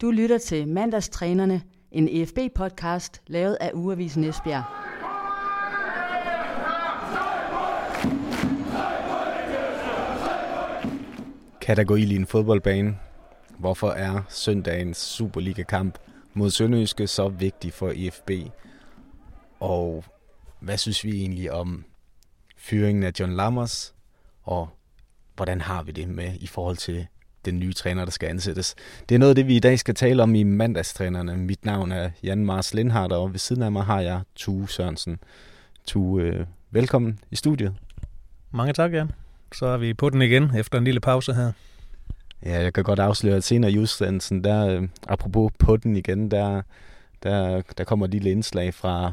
Du lytter til Mandagstrænerne, en EFB-podcast lavet af Ugeavisen Esbjerg. Kan der gå ild i en fodboldbane? Hvorfor er søndagens Superliga-kamp mod Sønderjyske så vigtig for EFB? Og hvad synes vi egentlig om fyringen af John Lammers? Og hvordan har vi det med i forhold til den nye træner, der skal ansættes. Det er noget af det, vi i dag skal tale om i mandagstrænerne. Mit navn er Jan Mars Lindhardt, og ved siden af mig har jeg Tue Sørensen. Tue, øh, velkommen i studiet. Mange tak, Jan. Så er vi på den igen efter en lille pause her. Ja, jeg kan godt afsløre, at senere i udsendelsen, der, øh, apropos på den igen, der, der, der kommer et lille indslag fra,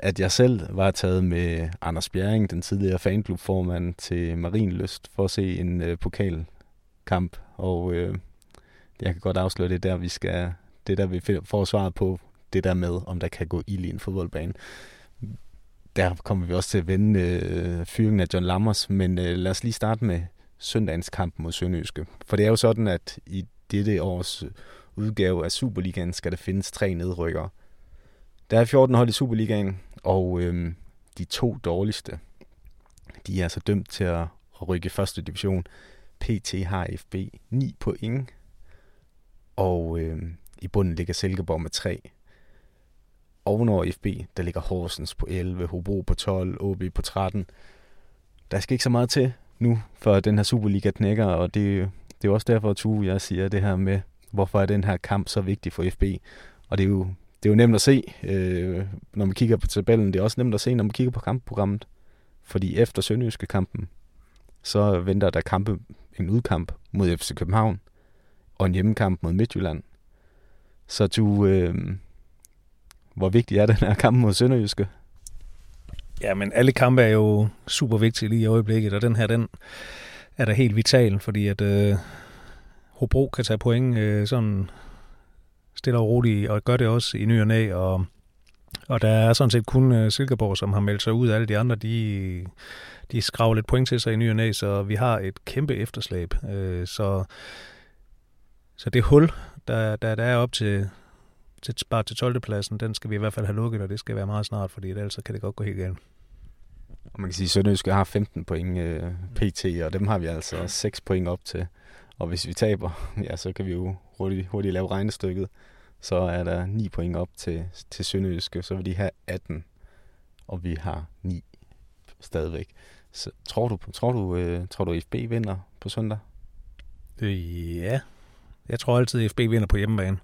at jeg selv var taget med Anders Bjerring, den tidligere fanklubformand, til Marienlyst for at se en øh, pokal kamp, og øh, jeg kan godt afsløre, det der, vi skal, det der, vi får svaret på, det der med, om der kan gå ild i en fodboldbane. Der kommer vi også til at vende øh, fyringen af John Lammers, men øh, lad os lige starte med søndagens kamp mod Sønderjyske. For det er jo sådan, at i dette års øh, udgave af Superligaen skal der findes tre nedrykkere. Der er 14 hold i Superligaen, og øh, de to dårligste, de er altså dømt til at, rykke i første division. PT har FB 9 point, og øh, i bunden ligger Silkeborg med 3. Ovenover FB, der ligger Horsens på 11, Hobro på 12, OB på 13. Der skal ikke så meget til nu, for den her Superliga knækker, og det, det er også derfor, at Tue, jeg siger det her med, hvorfor er den her kamp så vigtig for FB. Og det er jo, det er jo nemt at se, øh, når man kigger på tabellen. Det er også nemt at se, når man kigger på kampprogrammet. Fordi efter Sønderjyske kampen, så venter der kampe en udkamp mod FC København og en hjemmekamp mod Midtjylland. Så du, øh, hvor vigtig er den her kamp mod Sønderjyske? Ja, men alle kampe er jo super vigtige lige i øjeblikket, og den her, den er da helt vital, fordi at øh, Hobro kan tage point øh, sådan stille og roligt, og gør det også i ny og næ, og, og der er sådan set kun øh, Silkeborg, som har meldt sig ud. Alle de andre, de de skraver lidt point til sig i ny og næ, så vi har et kæmpe efterslæb. Øh, så, så det hul, der, der, der er op til, til, bare til 12. pladsen, den skal vi i hvert fald have lukket, og det skal være meget snart, fordi ellers kan det godt gå helt galt. Og man kan sige, at Sønderjyske har 15 point øh, pt, og dem har vi altså 6 point op til. Og hvis vi taber, ja, så kan vi jo hurtigt, hurtigt lave regnestykket. Så er der 9 point op til, til Sønderjyske, så vil de have 18, og vi har 9 stadigvæk. Så, tror du, tror du, øh, tror du FB vinder på søndag? Øh, ja, jeg tror altid, at FB vinder på hjemmebane.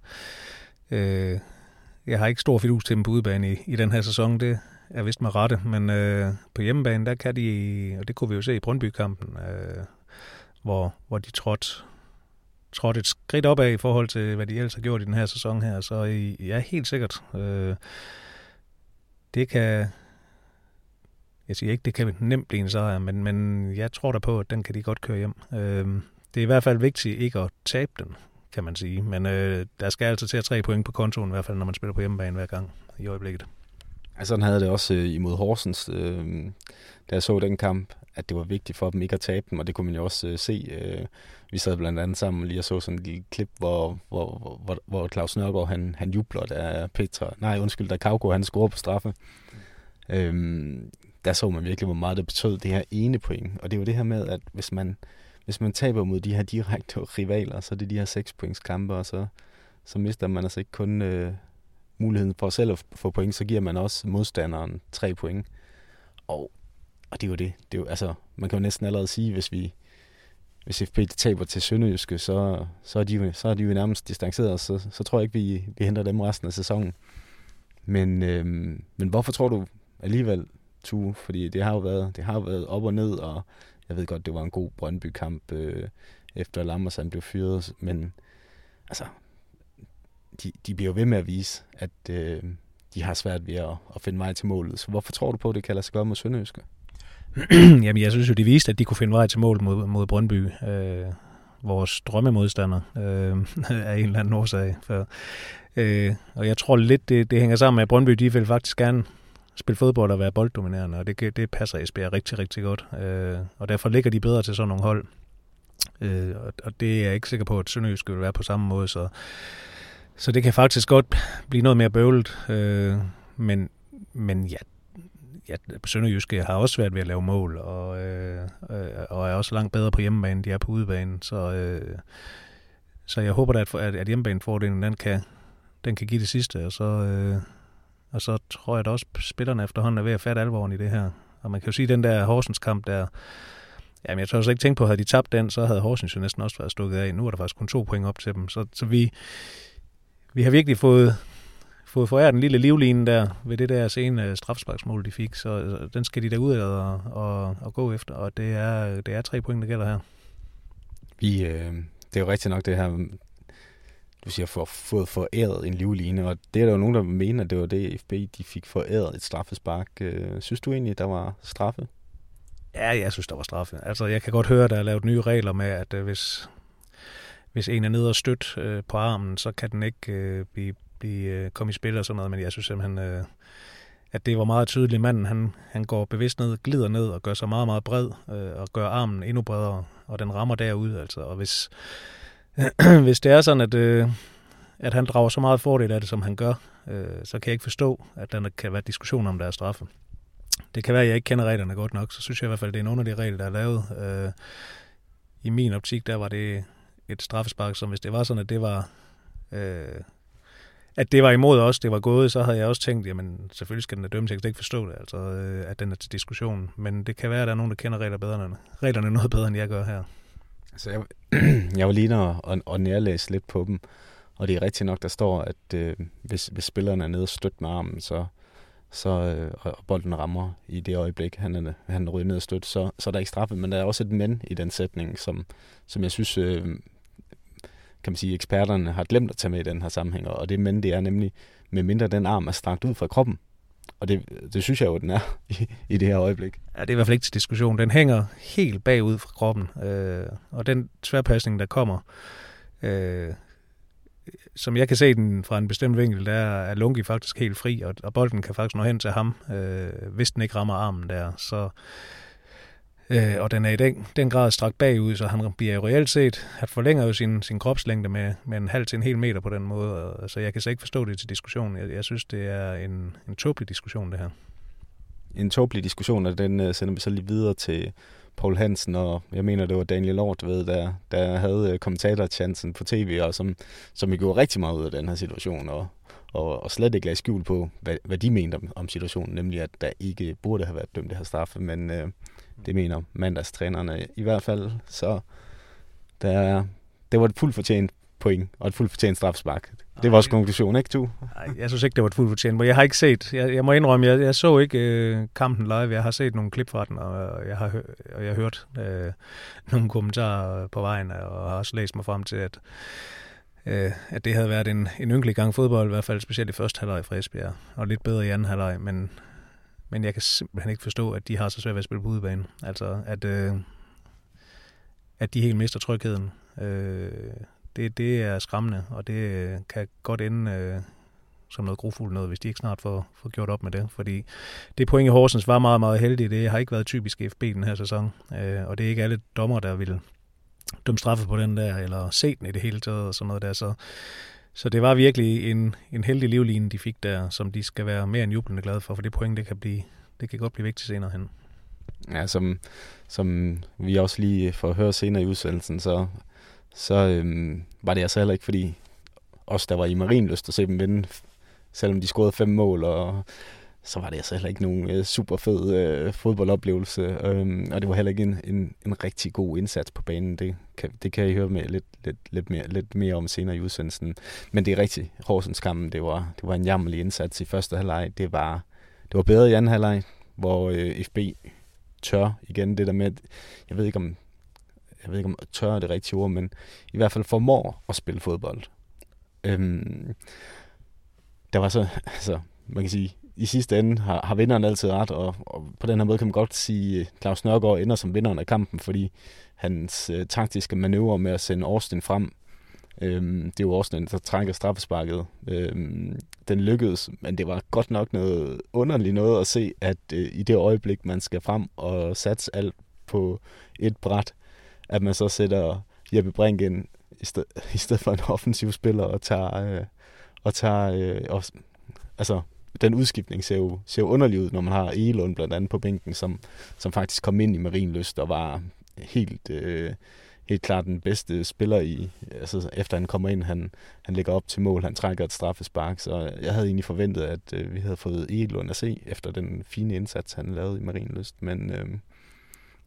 Øh, jeg har ikke stor fidus til dem på udebane i, i den her sæson, det er vist med rette, men øh, på hjemmebane, der kan de, og det kunne vi jo se i Brøndby-kampen, øh, hvor, hvor de trådte, trådt et skridt opad i forhold til, hvad de ellers har gjort i den her sæson her, så ja, helt sikkert. Øh, det kan, jeg siger ikke, det kan nemt blive en sejr, men, men jeg tror da på, at den kan de godt køre hjem. Øh, det er i hvert fald vigtigt ikke at tabe den, kan man sige. Men øh, der skal altså til at tre point på kontoen, i hvert fald når man spiller på hjemmebane hver gang i øjeblikket. Altså, sådan havde det også øh, imod Horsens, øh, da jeg så den kamp, at det var vigtigt for dem ikke at tabe dem, og det kunne man jo også øh, se. Øh, vi sad blandt andet sammen lige og så sådan et lille klip, hvor, hvor, hvor, hvor Claus Nørgaard, han, han jubler, da Petra, nej undskyld, da Kauko, han scorer på straffe. Øhm, der så man virkelig, hvor meget det betød det her ene point. Og det var det her med, at hvis man, hvis man taber mod de her direkte rivaler, så er det de her seks points kampe, og så, så mister man altså ikke kun øh, muligheden for selv at få point, så giver man også modstanderen tre point. Og, og det er jo det. det er jo, altså, man kan jo næsten allerede sige, hvis vi hvis FP taber til Sønderjyske, så, så, er de, jo, så er de jo nærmest distanceret, så, så tror jeg ikke, vi, vi henter dem resten af sæsonen. Men, øh, men hvorfor tror du alligevel, Tue, fordi det har jo været, det har jo været op og ned, og jeg ved godt, det var en god Brøndby-kamp, øh, efter Lammersen blev fyret, men altså, de, de bliver jo ved med at vise, at øh, de har svært ved at, at finde vej til målet. Så hvorfor tror du på, at det kalder sig gøre mod Sønderjyske? Jamen, jeg synes jo, de viste, at de kunne finde vej til mål mod, mod Brøndby. Øh, vores drømmemodstander øh, af en eller anden årsag. For, øh, og jeg tror lidt, det, det hænger sammen med, at Brøndby de vil faktisk gerne spille fodbold og være bolddominerende, og det, det passer Esbjerg rigtig, rigtig godt. Øh, og derfor ligger de bedre til sådan nogle hold. Øh, og, og det er jeg ikke sikker på, at Sønderjysk vil være på samme måde, så, så det kan faktisk godt blive noget mere bøvlet. Øh, men, men ja, ja, Sønderjyske har også svært ved at lave mål, og, øh, øh, og er også langt bedre på hjemmebane, end de er på udebane. Så, øh, så jeg håber da, at, at, at hjemmebanefordelen, den kan, den kan give det sidste, og så, øh, og så tror jeg da også, at spillerne efterhånden er ved at fatte alvoren i det her. Og man kan jo sige, at den der Horsens kamp der, jamen jeg tror også ikke tænke på, at havde de tabt den, så havde Horsens jo næsten også været stukket af. Nu er der faktisk kun to point op til dem. Så, så vi, vi har virkelig fået, fået foræret en lille livline der ved det der sene strafsparksmål, de fik. Så, så den skal de da ud og, og, og gå efter, og det er, det er tre point, der gælder her. Vi, øh, det er jo rigtigt nok det her, du siger, for fået foræret en livline, og det er der jo nogen, der mener, at det var det, FB de fik foræret et straffespark. Øh, synes du egentlig, der var straffe? Ja, jeg synes, der var straffe. Altså, jeg kan godt høre, der er lavet nye regler med, at øh, hvis, hvis en er nede og stødt øh, på armen, så kan den ikke øh, blive, blive, øh, komme i spil og sådan noget, men jeg synes simpelthen, øh, at det var meget tydeligt. Manden, han, han går bevidst ned, glider ned og gør sig meget, meget bred, øh, og gør armen endnu bredere, og den rammer derud. Altså. Og hvis, hvis det er sådan, at, øh, at han drager så meget fordel af det, som han gør, øh, så kan jeg ikke forstå, at der kan være diskussion om, der er straffe. Det kan være, at jeg ikke kender reglerne godt nok, så synes jeg i hvert fald, at det er en underlig de regler, der er lavet. Øh, I min optik, der var det et straffespark, som hvis det var sådan, at det var... Øh, at det var imod os, det var gået, så havde jeg også tænkt, jamen selvfølgelig skal den dømme, jeg kan ikke forstå det, altså øh, at den er til diskussion. Men det kan være, at der er nogen, der kender regler bedre, end, reglerne noget bedre, end jeg gør her. Altså, jeg, jeg var lige og, og, og nærlæse lidt på dem, og det er rigtigt nok, der står, at øh, hvis, hvis spilleren er nede og stødt med armen, så, så, øh, og bolden rammer i det øjeblik, han, er, han ryger ned og stødt, så, så er der ikke straffe. Men der er også et men i den sætning, som, som jeg synes, øh, kan man sige, eksperterne har glemt at tage med i den her sammenhæng. Og det men, det er nemlig, med mindre den arm er strakt ud fra kroppen. Og det, det synes jeg jo, den er i, i det her øjeblik. Ja, det er i hvert fald ikke til diskussion. Den hænger helt bagud fra kroppen. Øh, og den tværpasning, der kommer, øh, som jeg kan se den fra en bestemt vinkel, der er Lungi faktisk helt fri, og, og bolden kan faktisk nå hen til ham, øh, hvis den ikke rammer armen der. Så, øh, og den er i den, den grad strakt bagud, så han bliver jo reelt set, han forlænger jo sin, sin kropslængde med, med en halv til en hel meter på den måde, og, så jeg kan så ikke forstå det til diskussion. Jeg, jeg synes, det er en, en tåbelig diskussion, det her. En tåbelig diskussion, og den uh, sender vi så lige videre til Paul Hansen, og jeg mener, det var Daniel Lort, ved, der, der havde øh, kommentatorchancen på tv, og som, som gjorde rigtig meget ud af den her situation, og, og, og slet ikke lagde skjul på, hvad, hvad de mente om, om situationen, nemlig at der ikke burde have været dømt det her straffe, men øh, det mener mandagstrænerne i hvert fald, så der, det var et fuldt fortjent point og et fuldt fortjent strafspark. Det var vores konklusion, ikke du? Nej, jeg synes ikke, det var et fuldt fortjent. Jeg har ikke set, jeg, jeg må indrømme, jeg, jeg så ikke øh, kampen live. Jeg har set nogle klip fra den, og jeg har, og jeg har hørt øh, nogle kommentarer på vejen, og har også læst mig frem til, at, øh, at det havde været en, en ynkelig gang fodbold, i hvert fald specielt i første halvleg fra Esbjerg, og lidt bedre i anden halvleg, men, men jeg kan simpelthen ikke forstå, at de har så svært ved at spille på udebane. Altså, at, øh, at de helt mister trygheden. Øh, det, det er skræmmende, og det øh, kan godt ende øh, som noget grofuldt noget, hvis de ikke snart får, får gjort op med det. Fordi det point i Horsens var meget, meget heldigt. Det har ikke været typisk FB den her sæson, øh, og det er ikke alle dommer, der vil dømme straffe på den der, eller se den i det hele taget, og sådan noget der. Så, så det var virkelig en, en heldig livline, de fik der, som de skal være mere end jublende glade for, for det point, det kan, blive, det kan godt blive vigtigt senere hen. Ja, som, som vi også lige får høre senere i udsendelsen, så så øhm, var det altså heller ikke, fordi os, der var i Marienlyst at se dem vinde, selvom de scorede fem mål, og så var det altså heller ikke nogen øh, super fed øh, fodboldoplevelse, øhm, og det var heller ikke en, en, en rigtig god indsats på banen. Det kan, det kan I høre med lidt, lidt, lidt, mere, lidt mere om senere i udsendelsen. Men det er rigtigt, Horsens kampen, det var, det var en jammerlig indsats i første halvleg. Det var, det var bedre i anden halvleg, hvor øh, FB tør igen det der med, jeg ved ikke om jeg ved ikke om tør er det rigtige ord, men i hvert fald formår at spille fodbold. Øhm, der var så, altså, man kan sige, i sidste ende har, har vinderen altid ret, og, og på den her måde kan man godt sige, at Claus Nørgaard ender som vinderen af kampen, fordi hans øh, taktiske manøvre med at sende Austin frem, øh, det er jo Austin, der trækker straffesparket. øh, den lykkedes, men det var godt nok noget underligt noget at se, at øh, i det øjeblik, man skal frem og satse alt på et bræt, at man så sætter Jeppe Brink ind i, sted, i stedet for en offensiv spiller og tager, øh, og tager øh, og, altså den udskiftning ser jo, ser jo underlig ud, når man har Elund blandt andet på bænken, som, som faktisk kom ind i Marienlyst og var helt, øh, helt klart den bedste spiller i, altså efter han kommer ind, han, han lægger op til mål, han trækker et straffespark, så jeg havde egentlig forventet, at øh, vi havde fået Elund at se, efter den fine indsats, han lavede i Marienlyst, men, øh,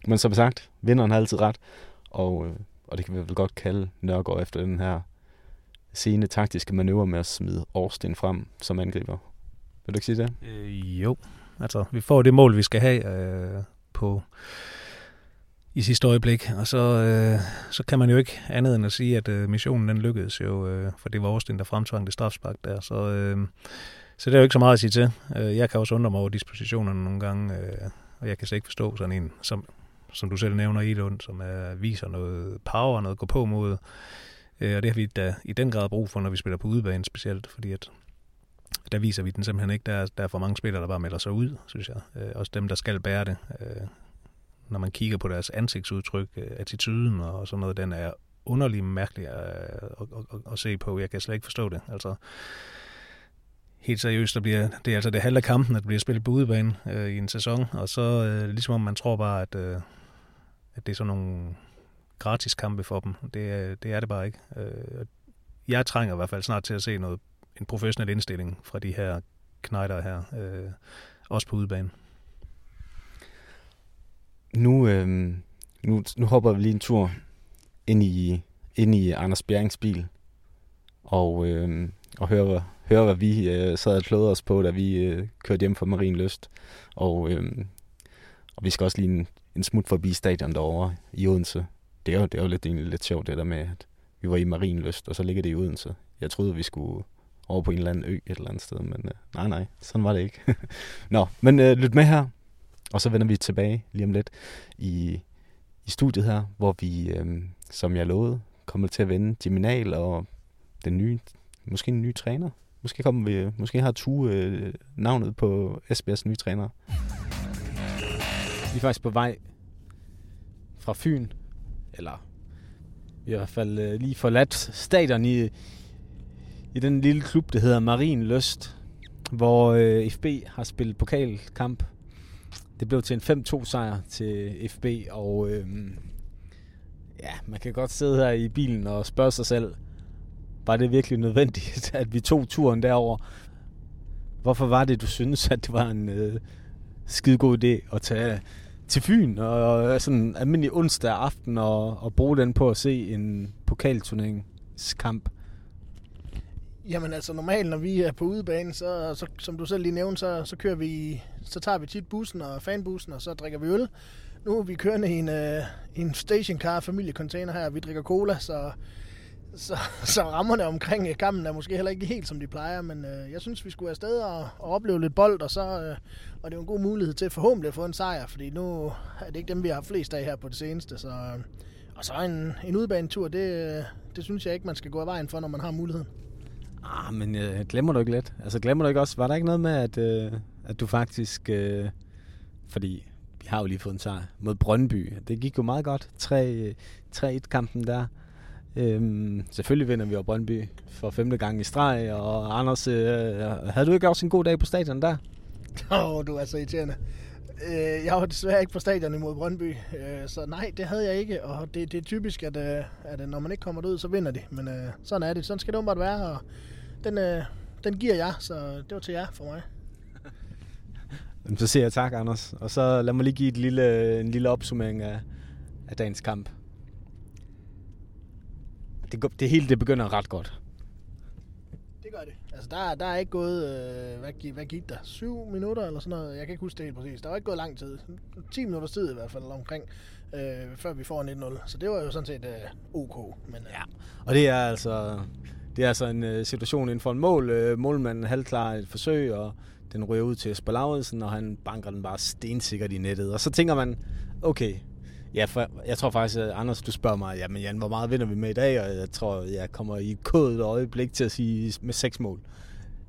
men som sagt, vinderen har altid ret, og, øh, og det kan vi vel godt kalde Nørgaard efter den her sene taktiske manøvre med at smide Årsten frem som angriber. Vil du ikke sige det? Øh, jo, altså vi får det mål, vi skal have øh, på i sidste øjeblik, og så, øh, så kan man jo ikke andet end at sige, at øh, missionen den lykkedes jo, øh, for det var Austin, der fremtvang det strafspark der, så, øh, så det er jo ikke så meget at sige til. Øh, jeg kan også undre mig over dispositionerne nogle gange, øh, og jeg kan slet ikke forstå sådan en, som, som du selv nævner, Elund, som er, viser noget power, noget gå på mod, øh, og det har vi da i den grad brug for, når vi spiller på udebane specielt, fordi at der viser vi den simpelthen ikke. Der er, der er for mange spillere, der bare melder sig ud, synes jeg. Øh, også dem, der skal bære det. Øh, når man kigger på deres ansigtsudtryk, øh, attituden og sådan noget, den er underlig mærkelig øh, at, at, at, at se på. Jeg kan slet ikke forstå det. Altså, helt seriøst, der bliver, det er altså det halve kampen, at bliver spillet på udebane øh, i en sæson, og så øh, ligesom om man tror bare, at, øh, at det er sådan nogle gratis kampe for dem. Det, det er det bare ikke. Øh, jeg trænger i hvert fald snart til at se noget en professionel indstilling fra de her knejder her, øh, også på udebane. Nu, øh, nu, nu hopper vi lige en tur ind i, ind i Anders Bjerings bil, og, øh, og hører, hører, hvad vi øh, sad og klodede os på, da vi øh, kørte hjem fra Marienlyst. Og, øh, og vi skal også lige en, en smut forbi stadion derovre i Odense. Det er jo, det er jo lidt, egentlig lidt sjovt, det der med, at vi var i Marienlyst, og så ligger det i Odense. Jeg troede, vi skulle over på en eller anden ø et eller andet sted, men øh, nej, nej, sådan var det ikke. Nå, men øh, lyt med her, og så vender vi tilbage lige om lidt i, i studiet her, hvor vi, øh, som jeg lovede, kommer til at vende Geminal og den nye, måske en ny træner. Måske, kommer vi, øh, måske har Tue øh, navnet på SBS nye træner. Vi er faktisk på vej fra Fyn, eller vi har i hvert fald øh, lige forladt stadion i, i den lille klub, der hedder Marin Løst, hvor øh, FB har spillet pokalkamp. Det blev til en 5-2 sejr til FB, og øh, ja, man kan godt sidde her i bilen og spørge sig selv, var det virkelig nødvendigt, at vi tog turen derover? Hvorfor var det, du synes, at det var en øh, skide god idé at tage til Fyn og, og sådan almindelig onsdag aften og, og bruge den på at se en pokalturneringskamp? Jamen altså normalt, når vi er på udebane, så, så som du selv lige nævnte, så, så kører vi, så tager vi tit bussen og fanbussen, og så drikker vi øl. Nu er vi kørende i en, øh, en stationcar familiecontainer her, og vi drikker cola, så, så, så rammerne omkring øh, kampen er måske heller ikke helt, som de plejer, men øh, jeg synes, vi skulle afsted og, og opleve lidt bold, og så øh, og det er en god mulighed til forhåbentlig at få en sejr, fordi nu er det ikke dem, vi har flest af her på det seneste, så, øh, og så en, en udbanetur, det, øh, det synes jeg ikke, man skal gå af vejen for, når man har muligheden. Ah, men øh, glemmer du ikke lidt? Altså glemmer du ikke også, var der ikke noget med, at, øh, at du faktisk, øh, fordi vi har jo lige fået en sejr mod Brøndby. Det gik jo meget godt. 3-1-kampen øh, der. Øhm, selvfølgelig vinder vi over Brøndby for femte gang i streg. Og Anders, øh, havde du ikke også en god dag på stadion der? Åh, oh, du er så irriterende. Øh, jeg var desværre ikke på stadion imod Brøndby, øh, så nej, det havde jeg ikke. Og det, det er typisk, at, øh, at når man ikke kommer ud, så vinder de. Men øh, sådan er det. Sådan skal det åbenbart være. Og den, øh, den giver jeg, så det var til jer for mig. Så siger jeg tak, Anders. Og så lad mig lige give et lille, en lille opsummering af, af dagens kamp. Det, det hele det begynder ret godt. Det gør det. Altså, der, der er ikke gået, øh, hvad, hvad gik der? 7 minutter eller sådan noget? Jeg kan ikke huske det helt præcis. Der var ikke gået lang tid. 10 minutter tid i hvert fald omkring, øh, før vi får 1-0. Så det var jo sådan set øh, ok. Men, øh. Ja, og det er altså det er altså en øh, situation inden for en mål. Øh, målmanden halvklar et forsøg, og den ryger ud til Jesper og han banker den bare stensikkert i nettet. Og så tænker man, okay, ja, for, jeg tror faktisk, at Anders, du spørger mig, jamen Jan, hvor meget vinder vi med i dag? Og jeg tror, jeg kommer i kodet øjeblik til at sige med seks mål.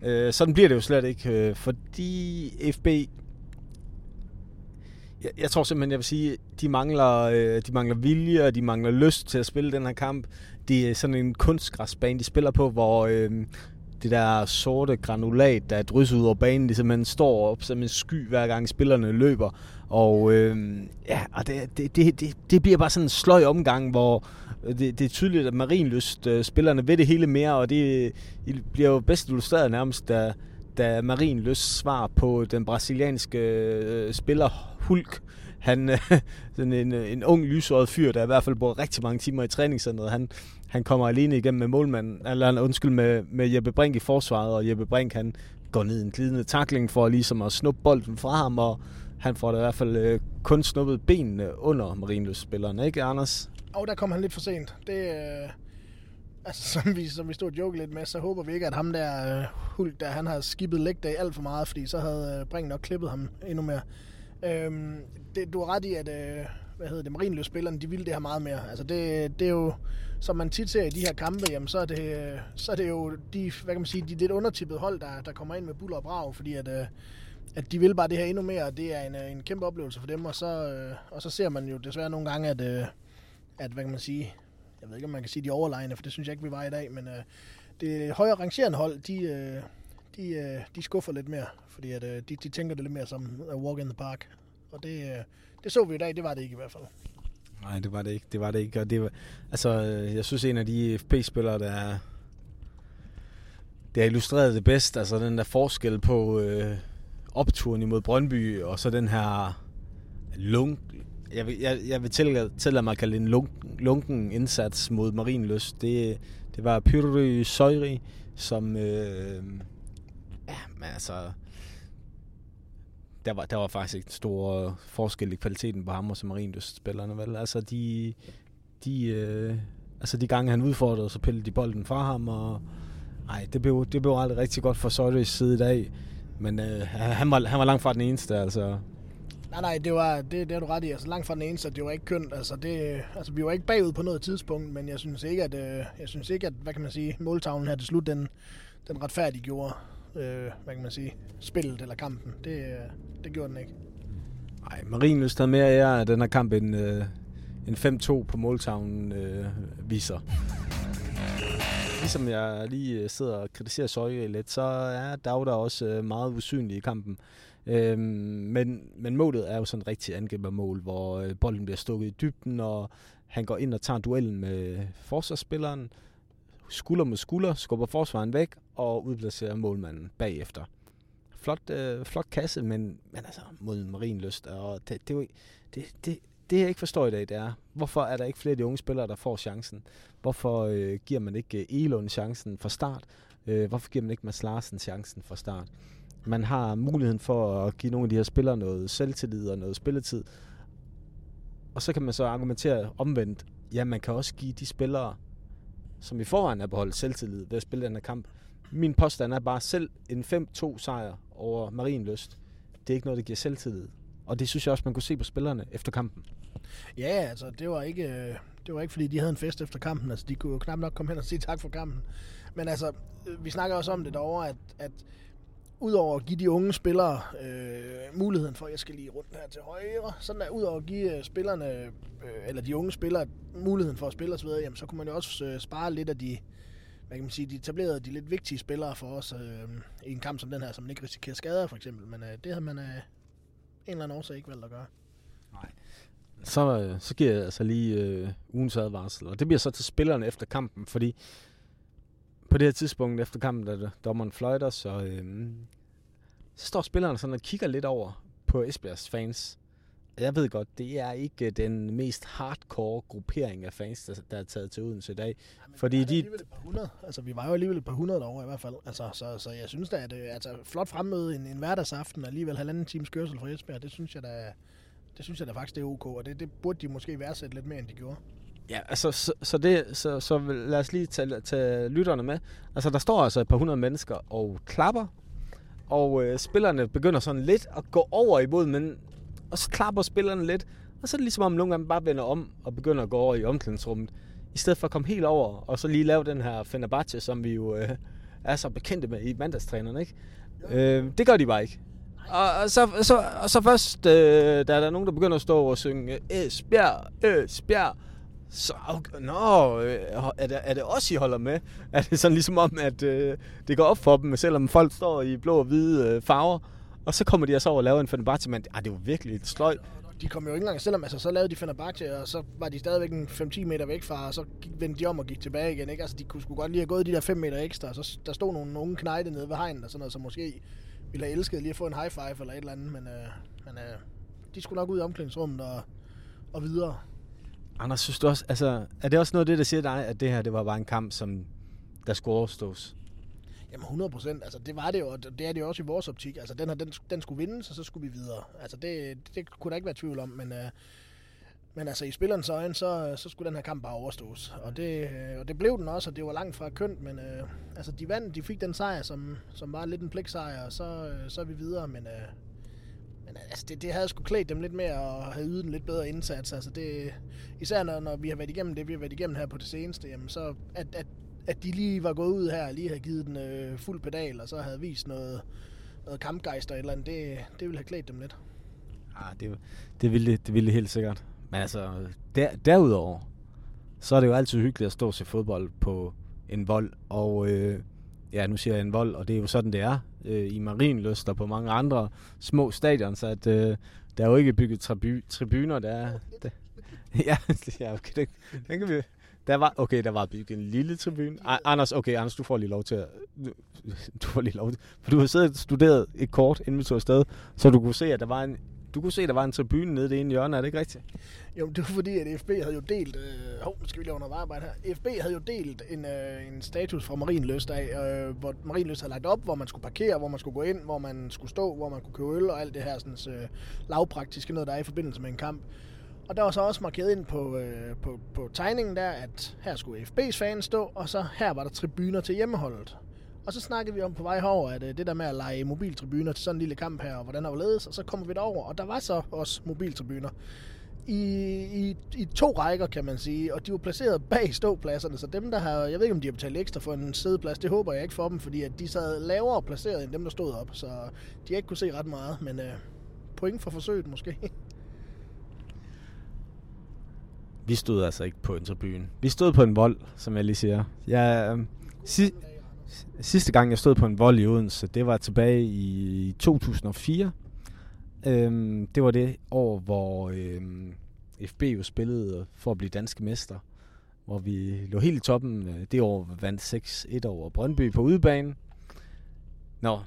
Øh, sådan bliver det jo slet ikke, øh, fordi FB jeg, jeg tror simpelthen, jeg vil sige, de mangler, øh, de mangler vilje, og de mangler lyst til at spille den her kamp. Det er øh, sådan en kunstgræsbane, de spiller på, hvor øh, det der sorte granulat, der er drysset ud over banen, det simpelthen står op som en sky, hver gang spillerne løber. Og øh, ja, og det, det, det, det, bliver bare sådan en sløj omgang, hvor øh, det, det er tydeligt, at Marinlyst øh, spillerne ved det hele mere, og det, øh, det bliver jo bedst illustreret nærmest, da, da Marienlyst svar på den brasilianske øh, spiller Hulk, han, øh, sådan en, en ung lysåret fyr, der i hvert fald bor rigtig mange timer i træningscenteret, han, han kommer alene igennem med målmanden, eller undskyld, med, med Jeppe Brink i forsvaret, og Jeppe Brink han går ned i en glidende takling for ligesom at snuppe bolden fra ham, og han får da i hvert fald øh, kun snuppet benene under Marienløs-spilleren, ikke Anders? Og der kom han lidt for sent. Det, øh, altså, som vi, som vi stod og joke lidt med, så håber vi ikke, at ham der øh, Hulk, der han har skibet leg day alt for meget, fordi så havde øh, Brink nok klippet ham endnu mere. Øhm, det, du har ret i, at øh, hvad hedder det, Marienløs-spillerne, de ville det her meget mere. Altså det, det er jo, som man tit ser i de her kampe, jamen så er det, så er det jo de, hvad kan man sige, de lidt undertippede hold, der, der kommer ind med buller og brag, fordi at, øh, at de vil bare det her endnu mere, og det er en, øh, en kæmpe oplevelse for dem, og så, øh, og så ser man jo desværre nogle gange, at, at hvad kan man sige, jeg ved ikke, om man kan sige de overlegne, for det synes jeg ikke, vi var i dag, men det højere rangerende hold, de, de, de skuffer lidt mere, fordi at, de, de tænker det lidt mere som a walk in the park, og det, det så vi i dag, det var det ikke i hvert fald. Nej, det var det ikke. Det var det ikke. Og det var, altså, øh, jeg synes, en af de FP-spillere, der er, det er illustreret det bedst, altså den der forskel på øh, opturen imod Brøndby, og så den her lunk, jeg vil, jeg, jeg vil tillade, tillade mig at kalde det en lunk, lunken indsats mod Marinløs. Det, det var Pyry Søjri, som, øh, ja, men altså, der var, der var faktisk ikke stor forskel i kvaliteten på ham og så Marienlyst-spillerne, vel? Altså, de, de, øh, altså, de gange han udfordrede, så pillede de bolden fra ham, og nej, det blev, det blev aldrig rigtig godt for Søjris side i dag. Men øh, han, var, han var langt fra den eneste, altså. Nej, nej, det var det, det har du ret i. Altså langt fra den eneste, det var ikke kønt. Altså, det, altså vi var ikke bagud på noget tidspunkt, men jeg synes ikke, at, øh, jeg synes ikke, at hvad kan man sige, måltavlen her til slut, den, den retfærdiggjorde, øh, hvad kan man sige, spillet eller kampen. Det, øh, det gjorde den ikke. Nej, Marienlyst havde mere ære af den her kamp, end, øh, end 5-2 på måltavlen øh, viser. Ligesom jeg lige øh, sidder og kritiserer Søje lidt, så er Dauda også øh, meget usynlig i kampen. Øhm, men, men målet er jo sådan en rigtig angribermål, hvor bolden bliver stukket i dybden, og han går ind og tager duellen med forsvarsspilleren, skulder mod skulder, skubber forsvaren væk og udplacerer målmanden bagefter. Flot, øh, flot kasse, men, men altså mod Marienlyst, og det, det, det, det, det jeg ikke forstår i dag, det er, hvorfor er der ikke flere af de unge spillere, der får chancen? Hvorfor øh, giver man ikke øh, Elon chancen fra start? Øh, hvorfor giver man ikke Mads Larsen chancen fra start? Man har muligheden for at give nogle af de her spillere noget selvtillid og noget spilletid. Og så kan man så argumentere omvendt. Ja, man kan også give de spillere, som i forvejen er beholdt selvtillid ved at spille den her kamp. Min påstand er bare selv en 5-2 sejr over Marienløst. Det er ikke noget, der giver selvtillid. Og det synes jeg også, man kunne se på spillerne efter kampen. Ja, altså det var ikke, øh, det var ikke fordi, de havde en fest efter kampen. Altså de kunne jo knap nok komme hen og sige tak for kampen. Men altså, øh, vi snakker også om det derovre, at, at udover at give de unge spillere øh, muligheden for, jeg skal lige rundt her til højre, sådan der, udover at give øh, spillerne, øh, eller de unge spillere, muligheden for at spille osv., jamen, så kunne man jo også øh, spare lidt af de, hvad kan man sige, de etablerede, de lidt vigtige spillere for os øh, i en kamp som den her, som man ikke risikerer skader for eksempel, men øh, det havde man øh, en eller anden årsag ikke valgt at gøre. Nej. Så, øh, så giver jeg altså lige øh, ugens advarsel, og det bliver så til spillerne efter kampen, fordi på det her tidspunkt efter kampen, da dommeren fløjter, så, øh, så står spillerne sådan og kigger lidt over på Esbjergs fans. Jeg ved godt, det er ikke den mest hardcore gruppering af fans, der, der er taget til Odense i dag. Ja, fordi de... et par hundrede. Altså, vi var jo alligevel et par hundrede derovre i hvert fald. Altså, så, så jeg synes da, at det altså, flot fremmøde en, en hverdagsaften og alligevel halvanden times kørsel fra Esbjerg, det synes jeg da, det synes jeg da faktisk, det er ok. Og det, det burde de måske værdsætte lidt mere, end de gjorde. Ja, altså, så, så, det, så, så lad os lige tage, tage lytterne med. Altså, der står altså et par hundrede mennesker og klapper, og øh, spillerne begynder sådan lidt at gå over imod, men og så klapper spillerne lidt, og så er det ligesom om nogle gange bare vender om og begynder at gå over i omklædningsrummet, i stedet for at komme helt over, og så lige lave den her Fenerbahce, som vi jo øh, er så bekendte med i mandagstrænerne, ikke? Øh, det gør de bare ikke. Og, og, så, så, og så først, øh, da der er nogen, der begynder at stå og synge Esbjerg, Esbjerg, så, okay, nå, øh, er det, er det også, I holder med? Er det sådan ligesom om, at øh, det går op for dem, selvom folk står i blå og hvide øh, farver, og så kommer de altså over og laver en Fenerbahce, men ah, det var virkelig et sløjt. De kom jo ikke engang, selvom altså, så lavede de Fenerbahce, og så var de stadigvæk en 5-10 meter væk fra, og så gik, vendte de om og gik tilbage igen. Ikke? Altså, de kunne sgu godt lige have gået de der 5 meter ekstra, og så der stod nogle unge knejte nede ved hegnet, og sådan noget, så måske ville have elsket lige at få en high five eller et eller andet, men, øh, men øh, de skulle nok ud i omklædningsrummet og, og videre. Anders, synes du også, altså, er det også noget af det, der siger dig, at det her det var bare en kamp, som der skulle overstås? Jamen 100 procent. Altså, det var det jo, og det er det jo også i vores optik. Altså, den, her, den, den skulle vindes, og så skulle vi videre. Altså, det, det kunne der ikke være tvivl om, men, øh, men altså, i spillerens øjne, så, så skulle den her kamp bare overstås. Og det, øh, og det blev den også, og det var langt fra kønt, men øh, altså, de vandt, de fik den sejr, som, som var lidt en pligtsejr, og så, øh, så er vi videre, men... Øh, men altså, det, det havde sgu klædt dem lidt mere og have ydet en lidt bedre indsats. Altså det, især når, når vi har været igennem det, vi har været igennem her på det seneste, jamen så at, at, at de lige var gået ud her og lige havde givet den øh, fuld pedal, og så havde vist noget, noget kampgejst eller et eller andet, det, det ville have klædt dem lidt. Ah, det, det, ville, det ville helt sikkert. Men altså, der, derudover, så er det jo altid hyggeligt at stå og se fodbold på en vold, og øh, ja, nu siger jeg en vold, og det er jo sådan, det er øh, i Marienløst og på mange andre små stadion, så at, øh, der er jo ikke bygget tribu- tribuner, der er... Der, ja, ja, okay, det, den kan vi... Der var, okay, der var bygget en lille tribune. Anders, okay, Anders, du får lige lov til at... Du får lige lov til... For du har siddet og studeret et kort, inden vi tog afsted, så du kunne se, at der var en du kunne se, at der var en tribune nede i det ene hjørne, er det ikke rigtigt? Jo, det var fordi, at FB havde jo delt... Øh, hov, nu skal vi lave noget arbejde her. FB havde jo delt en, øh, en status fra Marienløst af, øh, hvor Marienløst havde lagt op, hvor man skulle parkere, hvor man skulle gå ind, hvor man skulle stå, hvor man kunne købe øl og alt det her sådan, øh, lavpraktiske noget, der er i forbindelse med en kamp. Og der var så også markeret ind på, øh, på, på tegningen der, at her skulle FB's fans stå, og så her var der tribuner til hjemmeholdet. Og så snakkede vi om på vej herover, at øh, det der med at lege mobiltribuner til sådan en lille kamp her, og hvordan der var ledes, og så kommer vi derover, og der var så også mobiltribuner. I, i, i to rækker, kan man sige, og de var placeret bag ståpladserne, så dem, der har, jeg ved ikke, om de har betalt ekstra for en sædeplads, det håber jeg ikke for dem, fordi at de sad lavere placeret end dem, der stod op, så de har ikke kunne se ret meget, men øh, point for forsøget måske. Vi stod altså ikke på en tribune. Vi stod på en vold, som jeg lige siger. Jeg, øh, si- sidste gang, jeg stod på en vold i Odense, det var tilbage i 2004. Øhm, det var det år, hvor øhm, FB jo spillede for at blive danske mester. Hvor vi lå helt i toppen. Øh, det år vandt 6-1 over Brøndby på udebane. Nå,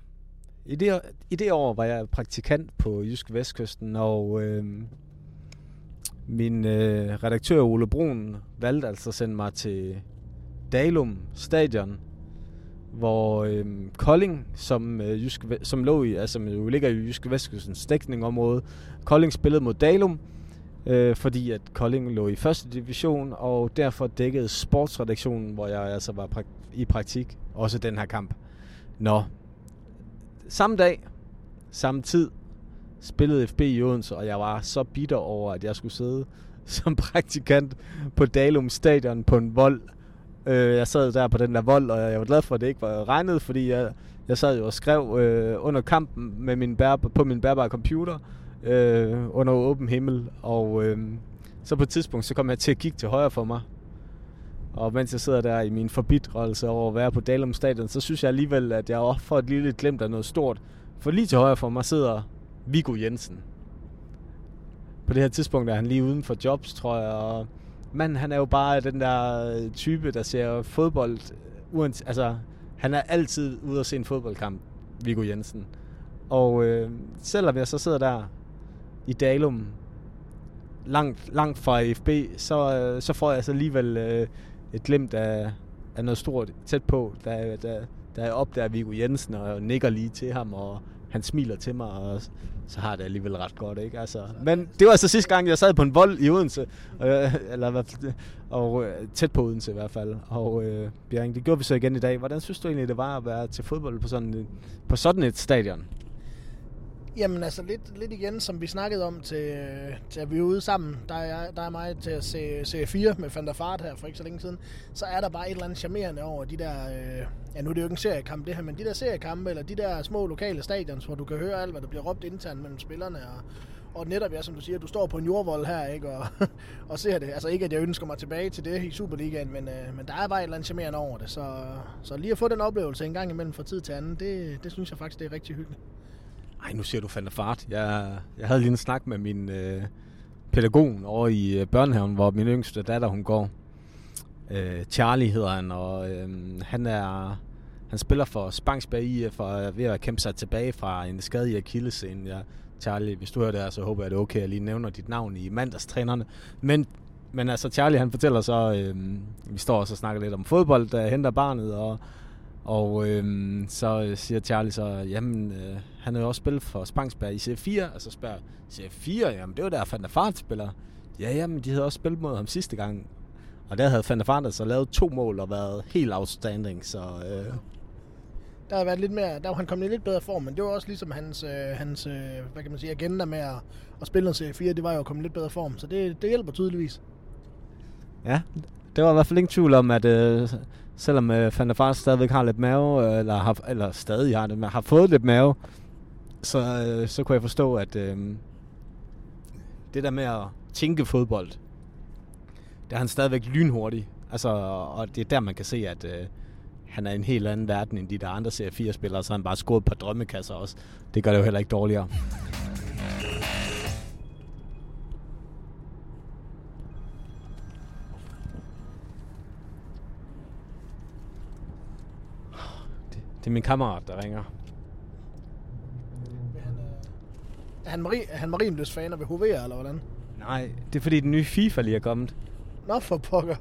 i det, i det år var jeg praktikant på Jysk Vestkysten, og øhm, min øh, redaktør Ole Brun valgte altså at sende mig til Dalum Stadion, hvor øh, Kolding, som, øh, Jysk, som lå i, altså jo ligger i Jyske Vestkystens dækningområde, Kolding spillede mod Dalum, øh, fordi at Kolding lå i første division, og derfor dækkede sportsredaktionen, hvor jeg altså var prak- i praktik, også den her kamp. Nå, samme dag, samme tid, spillede FB i Odense, og jeg var så bitter over, at jeg skulle sidde som praktikant på Dalum Stadion på en vold. Øh, jeg sad der på den der vold, og jeg var glad for, at det ikke var regnet, fordi jeg, jeg sad jo og skrev øh, under kampen med min bær, på min bærbare computer øh, under åben himmel. Og øh, så på et tidspunkt, så kom jeg til at kigge til højre for mig. Og mens jeg sidder der i min forbitrelse over at være på Dalum Stadion, så synes jeg alligevel, at jeg får et lille glemt af noget stort. For lige til højre for mig sidder Viggo Jensen. På det her tidspunkt er han lige uden for jobs, tror jeg. Og manden, han er jo bare den der øh, type, der ser fodbold. Uans, altså, han er altid ude at se en fodboldkamp, Viggo Jensen. Og øh, selvom jeg så sidder der i Dalum, langt, langt fra FB, så, øh, så får jeg altså alligevel øh, et glimt af, af noget stort tæt på, da, da, da jeg opdager Viggo Jensen og nikker lige til ham, og han smiler til mig, og så har det alligevel ret godt, ikke? Altså, men det var altså sidste gang, jeg sad på en vold i Odense, øh, eller, og øh, tæt på Odense i hvert fald. Og øh, Bjørn, det gjorde vi så igen i dag. Hvordan synes du egentlig, det var at være til fodbold på sådan, på sådan et stadion? Jamen altså lidt, lidt igen, som vi snakkede om til, til at vi er ude sammen, der er, der er mig til at se, se 4 med Van der Fart her for ikke så længe siden, så er der bare et eller andet charmerende over de der, øh, ja nu er det jo ikke en seriekamp det her, men de der seriekampe, eller de der små lokale stadions, hvor du kan høre alt, hvad der bliver råbt internt mellem spillerne, og, og netop, ja, som du siger, du står på en jordvold her, ikke, og, og ser det. Altså ikke, at jeg ønsker mig tilbage til det i Superligaen, men, øh, men der er bare et eller andet charmerende over det. Så, så lige at få den oplevelse en gang imellem fra tid til anden, det, det synes jeg faktisk, det er rigtig hyggeligt. Ej, nu siger du fandme fart. Jeg, jeg havde lige en snak med min øh, pædagog over i øh, børnehaven, hvor min yngste datter, hun går. Øh, Charlie hedder han, og øh, han er... Han spiller for Spangsberg IF og er ved at kæmpe sig tilbage fra en skade i akillescenen. Ja, Charlie, hvis du hører det her, så håber jeg, det er okay, at jeg lige nævner dit navn i mandagstrænerne. Men, men altså, Charlie, han fortæller så, øh, vi står og så snakker lidt om fodbold, der henter barnet, og og øhm, så siger Charlie så, jamen, øh, han har jo også spillet for Spangsberg i C4, og så spørger C4, jamen det var der Van der Fart spiller. Ja, jamen, de havde også spillet mod ham sidste gang. Og der havde Van der Fart så lavet to mål og været helt outstanding, så... Øh, der har været lidt mere, der var han kommet i lidt bedre form, men det var også ligesom hans, øh, hans øh, hvad kan man sige, agenda med at, at spille noget C4, det var jo kommet i lidt bedre form, så det, det hjælper tydeligvis. Ja, det var i hvert fald ingen tvivl om, at øh, selvom øh, Van der Fart stadigvæk har lidt mave, øh, eller, har, eller stadig har det, men har fået lidt mave, så, øh, så kunne jeg forstå, at øh, det der med at tænke fodbold, det er han stadigvæk lynhurtig. Altså, og det er der, man kan se, at øh, han er i en helt anden verden end de der andre Serie 4-spillere, så han bare scoret på drømmekasser også. Det gør det jo heller ikke dårligere. Det, er min kammerat, der ringer. Er han, Marie, er han Marienløs fan ved HV'er, eller hvordan? Nej, det er fordi den nye FIFA lige er kommet. Nå for pokker.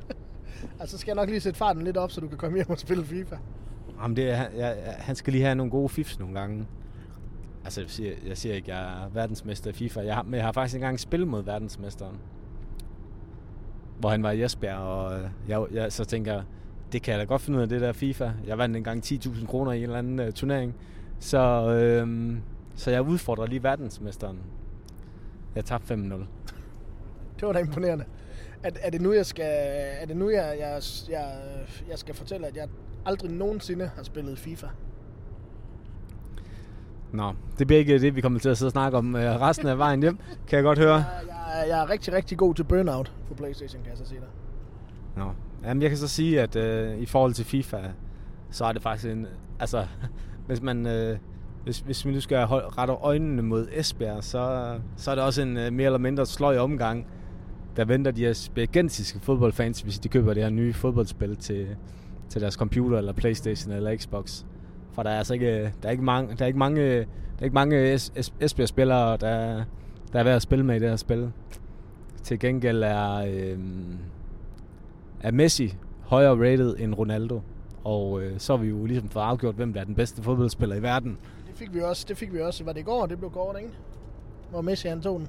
altså skal jeg nok lige sætte farten lidt op, så du kan komme hjem og spille FIFA. Jamen, det er, jeg, han skal lige have nogle gode fifs nogle gange. Altså, jeg siger, jeg siger ikke, jeg er verdensmester i FIFA. Jeg har, men jeg har faktisk engang spillet mod verdensmesteren. Hvor han var i Esbjerg, og jeg, jeg, så tænker jeg, det kan jeg da godt finde ud af, det der FIFA. Jeg vandt engang 10.000 kroner i en eller anden uh, turnering. Så, øhm, så jeg udfordrer lige verdensmesteren. Jeg tabte 5-0. Det var da imponerende. Er, er det nu, jeg skal, er det nu, jeg, jeg, jeg, jeg skal fortælle, at jeg aldrig nogensinde har spillet FIFA? Nå, det bliver ikke det, vi kommer til at sidde og snakke om uh, resten af vejen hjem, kan jeg godt høre. Jeg, jeg, jeg er rigtig, rigtig god til burnout på Playstation, kan jeg så sige dig. Nå, jamen jeg kan så sige, at øh, i forhold til FIFA, så er det faktisk en... Altså, hvis man... Øh, hvis, hvis vi nu skal rette øjnene mod Esbjerg, så, så er det også en øh, mere eller mindre sløj omgang, der venter de esbjergensiske fodboldfans, hvis de køber det her nye fodboldspil til, til deres computer, eller Playstation, eller Xbox. For der er altså ikke, øh, der er ikke mange, der er ikke mange, der er ikke mange es, es, Esbjerg-spillere, der, der er værd at spille med i det her spil. Til gengæld er, øh, er Messi højere rated end Ronaldo. Og øh, så har vi jo ligesom fået afgjort, hvem der er den bedste fodboldspiller i verden. Det fik vi også. Det fik vi også. Var det i går? Det blev kort, ikke? Hvor Messi han tog den.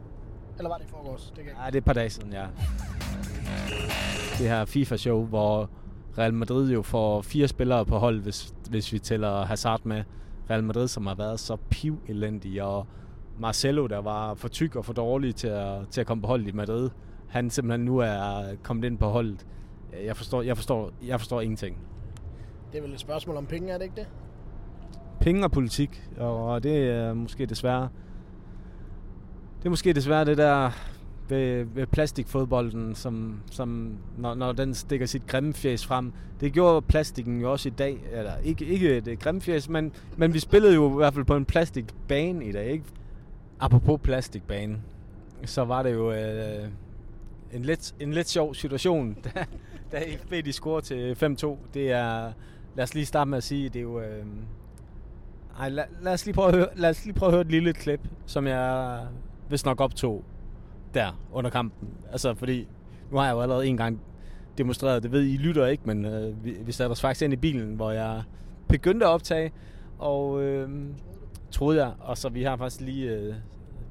Eller var det i forgårs? Det kan Nej, det er et par dage siden, ja. Det her FIFA-show, hvor Real Madrid jo får fire spillere på hold, hvis, hvis vi tæller Hazard med. Real Madrid, som har været så piv elendig, og Marcelo, der var for tyk og for dårlig til at, til at komme på holdet i Madrid, han simpelthen nu er kommet ind på holdet. Jeg forstår, jeg forstår, jeg forstår ingenting. Det er vel et spørgsmål om penge, er det ikke det? Penge og politik, og det er måske desværre det er måske desværre det der ved, ved plastikfodbolden, som, som når, når den stikker sit grimme fjes frem. Det gjorde plastikken jo også i dag. Eller ikke, ikke et grimme fjes, men, men vi spillede jo i hvert fald på en plastikbane i dag. Ikke? Apropos plastikbane, så var det jo øh, en, lidt, en lidt sjov situation, da, da FB de scorer til 5-2. Det er, lad os lige starte med at sige, det er jo... Øh, ej, lad, lad, os lige prøve at høre, lad os lige prøve at høre et lille klip, som jeg vist nok optog der under kampen. Altså, fordi nu har jeg jo allerede en gang demonstreret, det ved I lytter ikke, men øh, vi, vi satte os faktisk ind i bilen, hvor jeg begyndte at optage, og øh, troede jeg, og så vi har faktisk lige øh,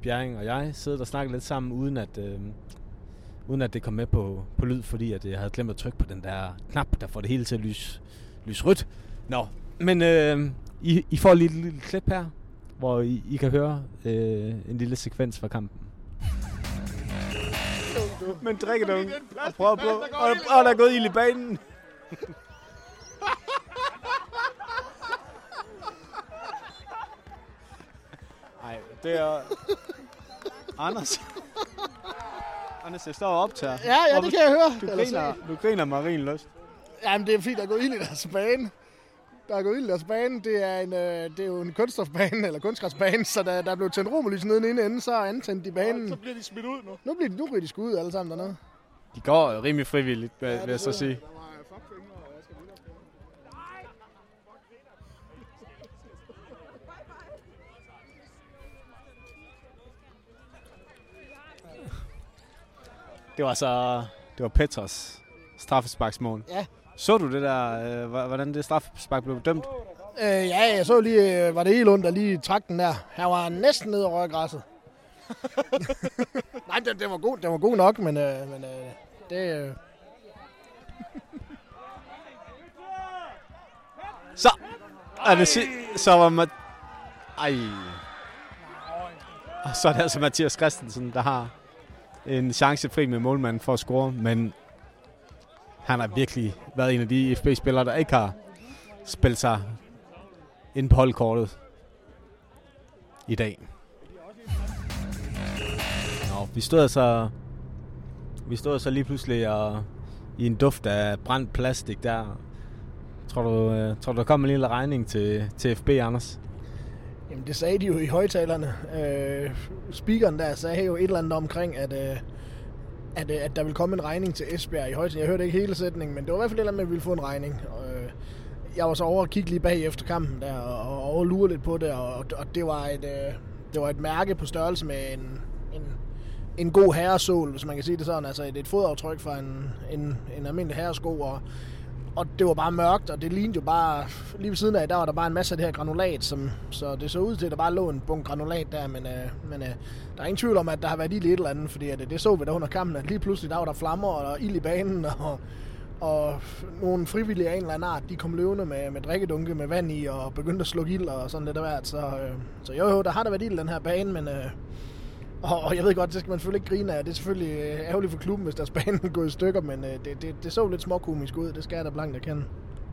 Bjerring og jeg siddet og snakket lidt sammen, uden at, øh, uden at det kom med på, på lyd, fordi at jeg havde glemt at trykke på den der knap, der får det hele til at lyse, lyse rødt. Nå, men øh, I, I får lige et lille klip her hvor I, I kan høre øh, en lille sekvens fra kampen. Men drikker du og prøver på, og, og der er gået ild i banen. Nej, det er... Anders. Anders, jeg står og optager. Ja, ja, det kan jeg høre. Du griner, du griner Marien Løst. Jamen, det er fordi, der er gået ild i deres bane. Der er gået ild i deres bane. Det er, en, øh, det er jo en kunststofbane, eller kunstgræsbane, så der, der er blevet tændt romerlys nede den ene ende, så er antændt de banen. Så bliver de smidt ud nu. Nu bliver de, nu bliver de skudt ud alle sammen dernede. De går jo rimelig frivilligt, vil, vil jeg så sige. Det var så det var Petros straffesparksmål. Ja. Så du det der, øh, hvordan det straffespark blev dømt? Øh, ja, jeg så lige, øh, var det Elund, der lige trak den der. Han var næsten nede røg græsset. Nej, det, det, var god, det var god nok, men, øh, men øh, det... Øh, Så er det si- så var man... Ej. Og så er det altså Mathias Christensen, der har en chance fri med målmanden for at score, men han har virkelig været en af de FB-spillere, der ikke har spillet sig ind på holdkortet i dag. Nå, vi stod altså vi stod så lige pludselig og, i en duft af brændt plastik der. Tror du, øh, tror du der kommer en lille regning til, til FB, Anders? Jamen, det sagde de jo i højtalerne. Øh, speakeren der sagde jo et eller andet omkring, at, øh, at, øh, at der vil komme en regning til Esbjerg i højtalerne. Jeg hørte ikke hele sætningen, men det var i hvert fald et eller andet med, at vi ville få en regning. Og, øh, jeg var så over og kigge lige bag efter kampen der, og, og over og lure lidt på det, og, og det, var et, øh, det var et mærke på størrelse med en, en, en god herresål, hvis man kan sige det sådan. Altså et, et fodaftryk fra en, en, en almindelig herresko, og, og det var bare mørkt, og det lignede jo bare... Lige ved siden af, der var der bare en masse af det her granulat, som, så det så ud til, at der bare lå en bunke granulat der, men, øh, men øh, der er ingen tvivl om, at der har været ild i et eller andet, fordi at, øh, det så vi der under kampen, at lige pludselig der var der flammer og ild i banen, og, og nogle frivillige af en eller anden art, de kom løvende med, med drikkedunke med vand i, og begyndte at slukke ild og sådan lidt af hvert, så, øh, så jo jo, der har der været ild i den her bane, men... Øh, og, jeg ved godt, det skal man selvfølgelig ikke grine af. Det er selvfølgelig øh, ærgerligt for klubben, hvis deres bane er gået i stykker, men øh, det, det, det så lidt småkomisk ud. Det skal jeg da blankt erkende.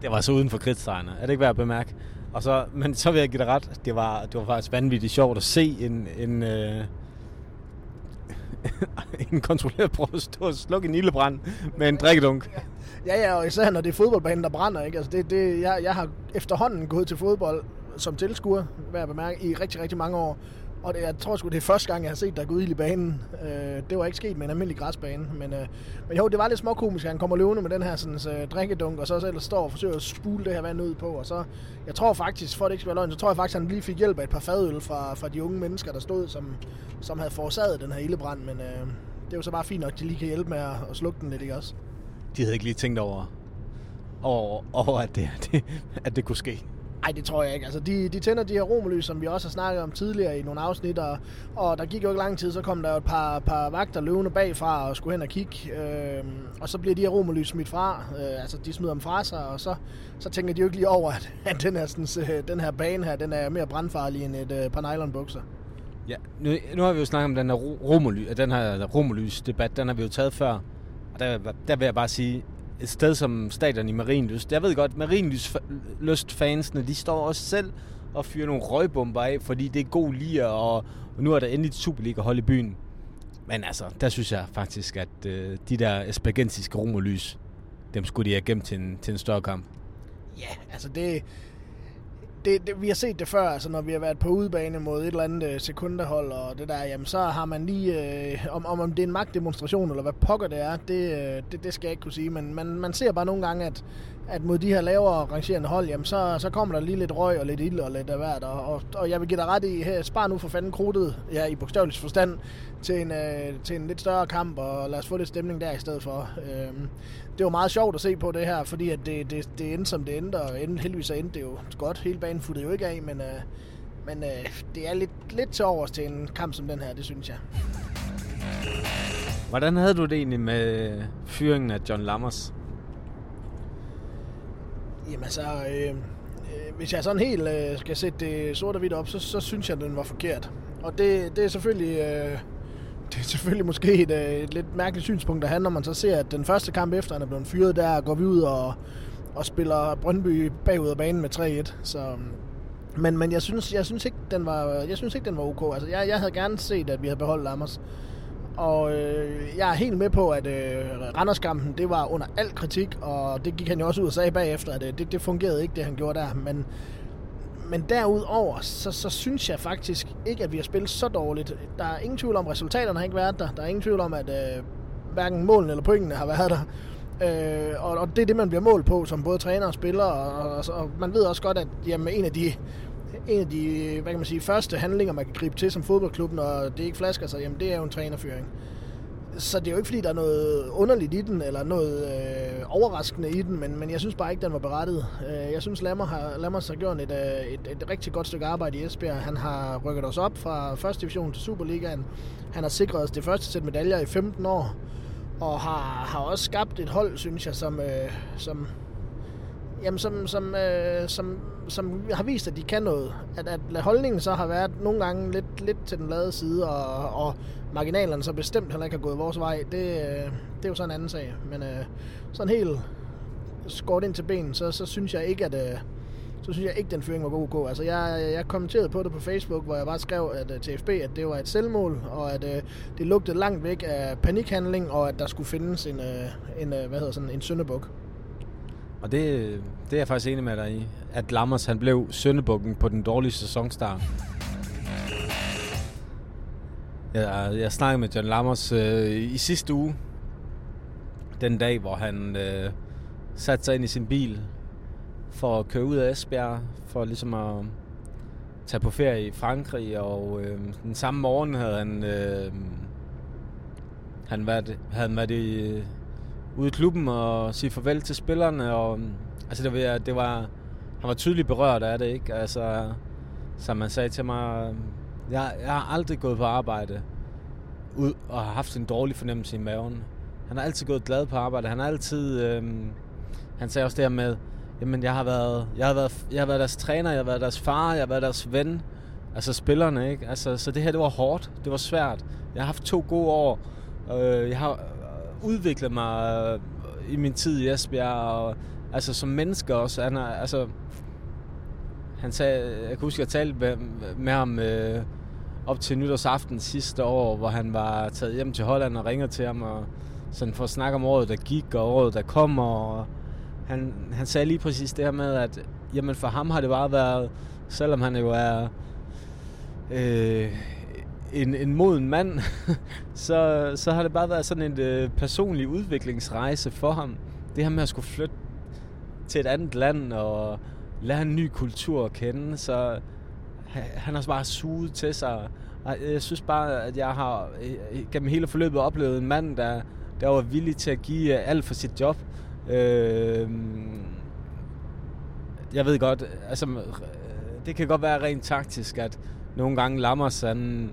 Det var så uden for kridtstregerne. Er det ikke værd at bemærke? Og så, men så vil jeg give dig ret. Det var, det var faktisk vanvittigt sjovt at se en, en, øh, en kontrolleret prøve at stå og slukke en ildebrand med en drikkedunk. Ja, ja, og især når det er fodboldbanen, der brænder. Ikke? Altså det, det, jeg, jeg har efterhånden gået til fodbold som tilskuer, hvad jeg bemærke, i rigtig, rigtig mange år. Og det, jeg tror sgu, det er første gang, jeg har set, der gå ud i banen. Øh, det var ikke sket med en almindelig græsbane. Men, øh, men jo, det var lidt småkomisk, at han kommer løvende med den her sådan, øh, drikkedunk, og så ellers står og forsøger at spule det her vand ud på. Og så, jeg tror faktisk, for det ikke skal være løgn, så tror jeg faktisk, at han lige fik hjælp af et par fadøl fra, fra de unge mennesker, der stod, som, som havde forårsaget den her ildebrand. Men øh, det er jo så bare fint nok, at de lige kan hjælpe med at, at slukke den lidt, ikke også? De havde ikke lige tænkt over, over, over at, det, det, at det kunne ske. Nej, det tror jeg ikke. Altså, de, de tænder de her romerlys, som vi også har snakket om tidligere i nogle afsnit, og, og der gik jo ikke lang tid, så kom der jo et par, par vagter løvende bagfra og skulle hen og kigge, øh, og så bliver de her romerlys smidt fra, øh, altså de smider dem fra sig, og så, så tænker de jo ikke lige over, at, at den, her, sådan, øh, den her bane her, den er mere brandfarlig end et øh, par nylonbukser. Ja, nu, nu har vi jo snakket om den her ro- romerly, den her romerlys-debat, den har vi jo taget før. Og der, der vil jeg bare sige, et sted som stadion i Marienlyst, jeg ved godt, Marienlyst-fansene, de står også selv og fyrer nogle røgbomber af, fordi det er god lige, og, og nu er der endelig et Superliga-hold i byen. Men altså, der synes jeg faktisk, at øh, de der espagensiske romerlys, dem skulle de have gemt til en, til en større kamp. Ja, altså det, det, det, vi har set det før, altså når vi har været på udebane mod et eller andet øh, sekunderhold og det der, jamen så har man lige, øh, om, om, om det er en magtdemonstration eller hvad pokker det er, det, øh, det, det skal jeg ikke kunne sige, men man, man ser bare nogle gange, at, at mod de her lavere rangerende hold, jamen så, så kommer der lige lidt røg og lidt ild og lidt af hvert, og, og, og jeg vil give dig ret i, her, spar nu for fanden krudtet, ja, i bogstaveligt forstand, til en, øh, til en lidt større kamp, og lad os få lidt stemning der i stedet for. Øh, det var meget sjovt at se på det her, fordi at det, det, det endte som det endte, og endte, heldigvis så endte det jo godt. Hele banen futtede jo ikke af, men, øh, men øh, det er lidt, lidt til overs til en kamp som den her, det synes jeg. Hvordan havde du det egentlig med fyringen af John Lammers? Jamen så, øh, øh, hvis jeg sådan helt øh, skal sætte det sort og hvidt op, så, så synes jeg, at den var forkert. Og det, det er selvfølgelig... Øh, det er selvfølgelig måske et, øh, et lidt mærkeligt synspunkt at have, når man så ser, at den første kamp efter, han er blevet fyret, der går vi ud og, og spiller Brøndby bagud af banen med 3-1. Så, mm, men, men jeg synes, jeg synes ikke, den var, jeg synes ikke, den var ok. Altså, jeg, jeg havde gerne set, at vi havde beholdt Lammers. Og øh, jeg er helt med på, at øh, Randerskampen, det var under al kritik, og det gik han jo også ud og sagde bagefter, at øh, det, det fungerede ikke, det han gjorde der. Men, men derudover, så, så synes jeg faktisk ikke, at vi har spillet så dårligt. Der er ingen tvivl om, at resultaterne har ikke været der. Der er ingen tvivl om, at øh, hverken målene eller pointene har været der. Øh, og, og det er det, man bliver målt på som både træner og spiller, og, og, og man ved også godt, at jamen, en af de en af de hvad kan man sige, første handlinger, man kan gribe til som fodboldklub, når det ikke flasker sig, jamen det er jo en trænerføring. Så det er jo ikke, fordi der er noget underligt i den, eller noget øh, overraskende i den, men, men jeg synes bare ikke, den var berettet. Øh, jeg synes, Lammer har, Lammers har gjort et, øh, et, et rigtig godt stykke arbejde i Esbjerg. Han har rykket os op fra 1. division til Superligaen. Han har sikret os det første sæt medaljer i 15 år, og har, har også skabt et hold, synes jeg, som, øh, som, jamen, som, som, øh, som, som har vist, at de kan noget. At, at holdningen så har været nogle gange lidt, lidt til den lade side, og, og marginalerne så bestemt heller ikke har gået vores vej, det, øh, det er jo sådan en anden sag. Men øh, sådan helt skåret ind til benen, så, så synes jeg ikke, at... Øh, så synes jeg ikke, den fyring var god gå. Altså, jeg, jeg kommenterede på det på Facebook, hvor jeg bare skrev at, øh, uh, til FB, at det var et selvmål, og at uh, det lugtede langt væk af panikhandling, og at der skulle findes en, uh, en, uh, hvad hedder sådan, en syndebuk. Og det, det er jeg faktisk enig med dig i, at Lammers han blev søndebukken på den dårlige sæsonstart. Jeg, jeg snakkede med John Lammers øh, i sidste uge, den dag, hvor han øh, satte sig ind i sin bil for at køre ud af Esbjerg, for ligesom at tage på ferie i Frankrig, og øh, den samme morgen havde han, øh, han været, havde været i, ude i klubben og sige farvel til spillerne, og mm, altså det var, det var, han var tydeligt berørt af det, ikke? Altså, som man sagde til mig, mm, jeg, jeg har aldrig gået på arbejde ud og har haft en dårlig fornemmelse i maven. Han har altid gået glad på arbejde. Han har altid... Øh, han sagde også det her med, jamen jeg har været, jeg har været, jeg har været deres træner, jeg har været deres far, jeg har været deres ven. Altså spillerne, ikke? Altså, så det her, det var hårdt. Det var svært. Jeg har haft to gode år. Øh, jeg har udviklet mig øh, i min tid i Esbjerg. Og, altså som menneske også. Han er, altså, han sagde, jeg kan huske, jeg talte med, med ham øh, op til nytårsaften sidste år, hvor han var taget hjem til Holland og ringer til ham og sådan for at snakke om året, der gik og året, der kommer. Og han, han sagde lige præcis det her med, at jamen for ham har det bare været, selvom han jo er øh, en, en moden mand, så, så har det bare været sådan en øh, personlig udviklingsrejse for ham. Det her med at skulle flytte til et andet land og lære en ny kultur at kende, så han har bare suget til sig. Øh, jeg synes bare, at jeg har øh, gennem hele forløbet oplevet en mand, der, der var villig til at give øh, alt for sit job. Øh, jeg ved godt, altså, det kan godt være rent taktisk, at nogle gange lammer sådan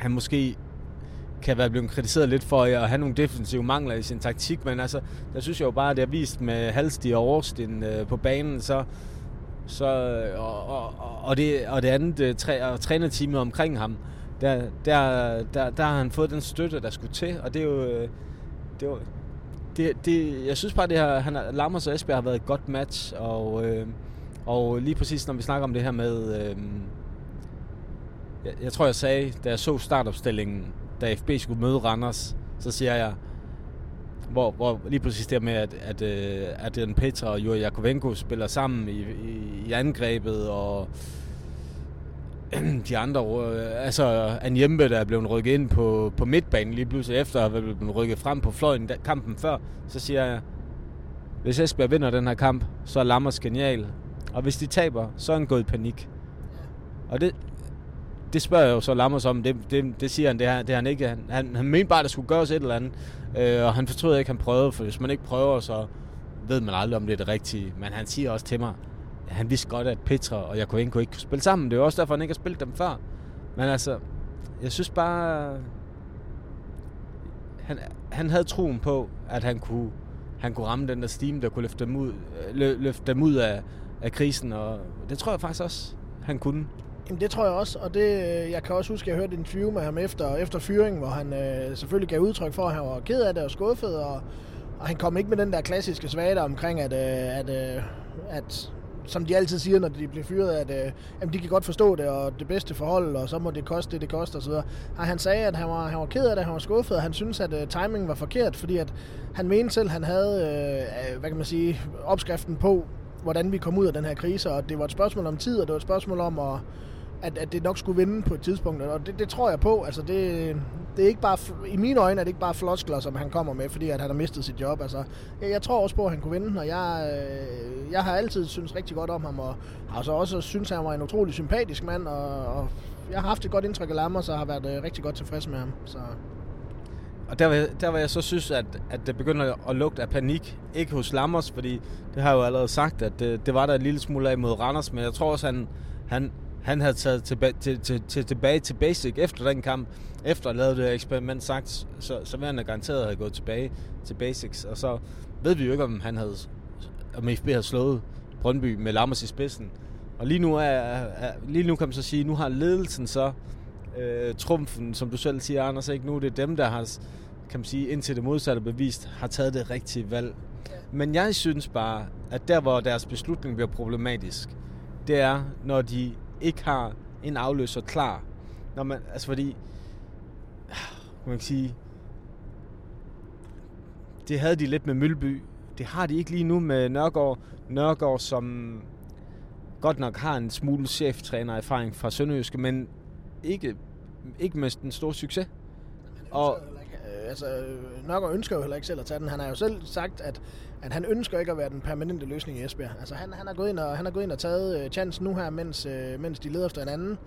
han måske kan være blevet kritiseret lidt for at have nogle defensive mangler i sin taktik, men altså, der synes jeg jo bare, at det er vist med Halstig og Årstin øh, på banen, så, så og, og, og, det, og det andet øh, træ, og trænerteamet omkring ham, der, der, der, der har han fået den støtte, der skulle til, og det er jo, øh, det er det, det, jeg synes bare, det her, han, Lammers og Esbjerg har været et godt match, og, øh, og lige præcis når vi snakker om det her med, øh, jeg, jeg tror jeg sagde, da jeg så startopstillingen, da FB skulle møde Randers, så siger jeg, hvor, hvor lige præcis det med, at, at, øh, at den Petra og Juri Jakovenko spiller sammen i, i, i angrebet, og de andre, øh, altså Anjembe, der er blevet rykket ind på, på midtbanen lige pludselig efter at blevet rykket frem på fløjen da, kampen før, så siger jeg, hvis Esbjerg vinder den her kamp, så er Lammers genial. Og hvis de taber, så er han gået i panik. Og det, det spørger jeg jo så Lammers om. Det, det, det siger han, det, her, det han ikke. Han, han, han mente bare, at der skulle gøres et eller andet. Øh, og han fortryder ikke, at han prøvede, for hvis man ikke prøver, så ved man aldrig, om det er det rigtige. Men han siger også til mig, at han vidste godt, at Petra og Jakovenko ikke kunne spille sammen. Det er jo også derfor, han ikke har spillet dem før. Men altså, jeg synes bare... Han, han havde troen på, at han kunne, han kunne ramme den der steam, der kunne løfte dem ud, løfte dem ud af, af krisen, og det tror jeg faktisk også, han kunne. Jamen, det tror jeg også, og det, øh, jeg kan også huske, at jeg hørte en interview med ham efter, efter fyringen, hvor han øh, selvfølgelig gav udtryk for, at han var ked af det og skuffet, og, og han kom ikke med den der klassiske svagte omkring, at, øh, at, øh, at som de altid siger, når de bliver fyret, at øh, jamen, de kan godt forstå det, og det bedste forhold, og så må det koste det, det koster osv. Han sagde, at han var, han var ked af det, han var skuffet, og han synes, at øh, timingen var forkert, fordi at han mente selv, at han havde, øh, øh, hvad kan man sige, opskriften på, hvordan vi kom ud af den her krise, og det var et spørgsmål om tid, og det var et spørgsmål om at at, at det nok skulle vinde på et tidspunkt, og det, det tror jeg på. Altså det, det er ikke bare, i mine øjne er det ikke bare floskler, som han kommer med, fordi at han har mistet sit job. Altså, jeg, jeg tror også på, at han kunne vinde, og jeg, øh, jeg har altid synes rigtig godt om ham, og altså også synes, at han var en utrolig sympatisk mand, og, og jeg har haft et godt indtryk af Lammer, så har været øh, rigtig godt tilfreds med ham. Så. Og der, der var jeg så synes, at, at det begynder at lugte af panik, ikke hos Lammers, fordi det har jeg jo allerede sagt, at det, det var der en lille smule af mod Randers, men jeg tror også, han, han, han havde taget tilbage til, til, til, tilbage til basic efter den kamp, efter at lave det eksperiment sagt, så, så ville han garanteret have gået tilbage til basics. Og så ved vi jo ikke, om han havde, om FB havde slået Brøndby med Lammers i spidsen. Og lige nu, er, er, lige nu kan man så sige, nu har ledelsen så øh, trumfen, som du selv siger, Anders, ikke? Nu er det dem, der har, kan man sige, indtil det modsatte bevist, har taget det rigtige valg. Men jeg synes bare, at der, hvor deres beslutning bliver problematisk, det er, når de ikke har en afløser klar. Når man, altså fordi, kan man sige, det havde de lidt med Mølby. Det har de ikke lige nu med Nørgaard. Nørgaard, som godt nok har en smule cheftræner erfaring fra Sønderjyske, men ikke, ikke med den store succes. Og, altså, Nørgaard ønsker jo heller ikke selv at tage den. Han har jo selv sagt, at, at han ønsker ikke at være den permanente løsning i Esbjerg. Altså, han, han, har, gået ind og, han har gået ind og taget øh, chancen nu her, mens, øh, mens de leder efter en anden.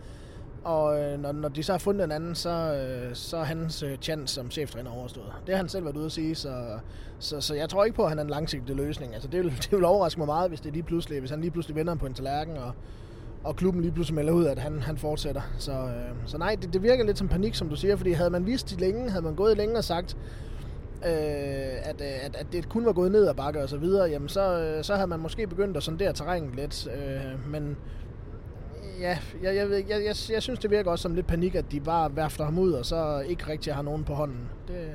Og øh, når, når de så har fundet en anden, så, øh, så er hans øh, chance som cheftræner overstået. Det har han selv været ude at sige, så, så, så jeg tror ikke på, at han er en langsigtet løsning. Altså, det, vil, det vil overraske mig meget, hvis, det lige pludselig, hvis han lige pludselig vender på en tallerken, og, og klubben lige pludselig melder ud, at han, han fortsætter. Så, øh, så nej, det, det virker lidt som panik, som du siger, fordi havde man vidst det længe, havde man gået længe og sagt, øh, at, øh, at, at det kun var gået ned ad bakke og så videre, jamen så, øh, så havde man måske begyndt at sondere terrænet lidt. Øh, men ja, jeg, jeg, jeg, jeg, jeg synes, det virker også som lidt panik, at de bare værfter ham ud, og så ikke rigtig har nogen på hånden. Det...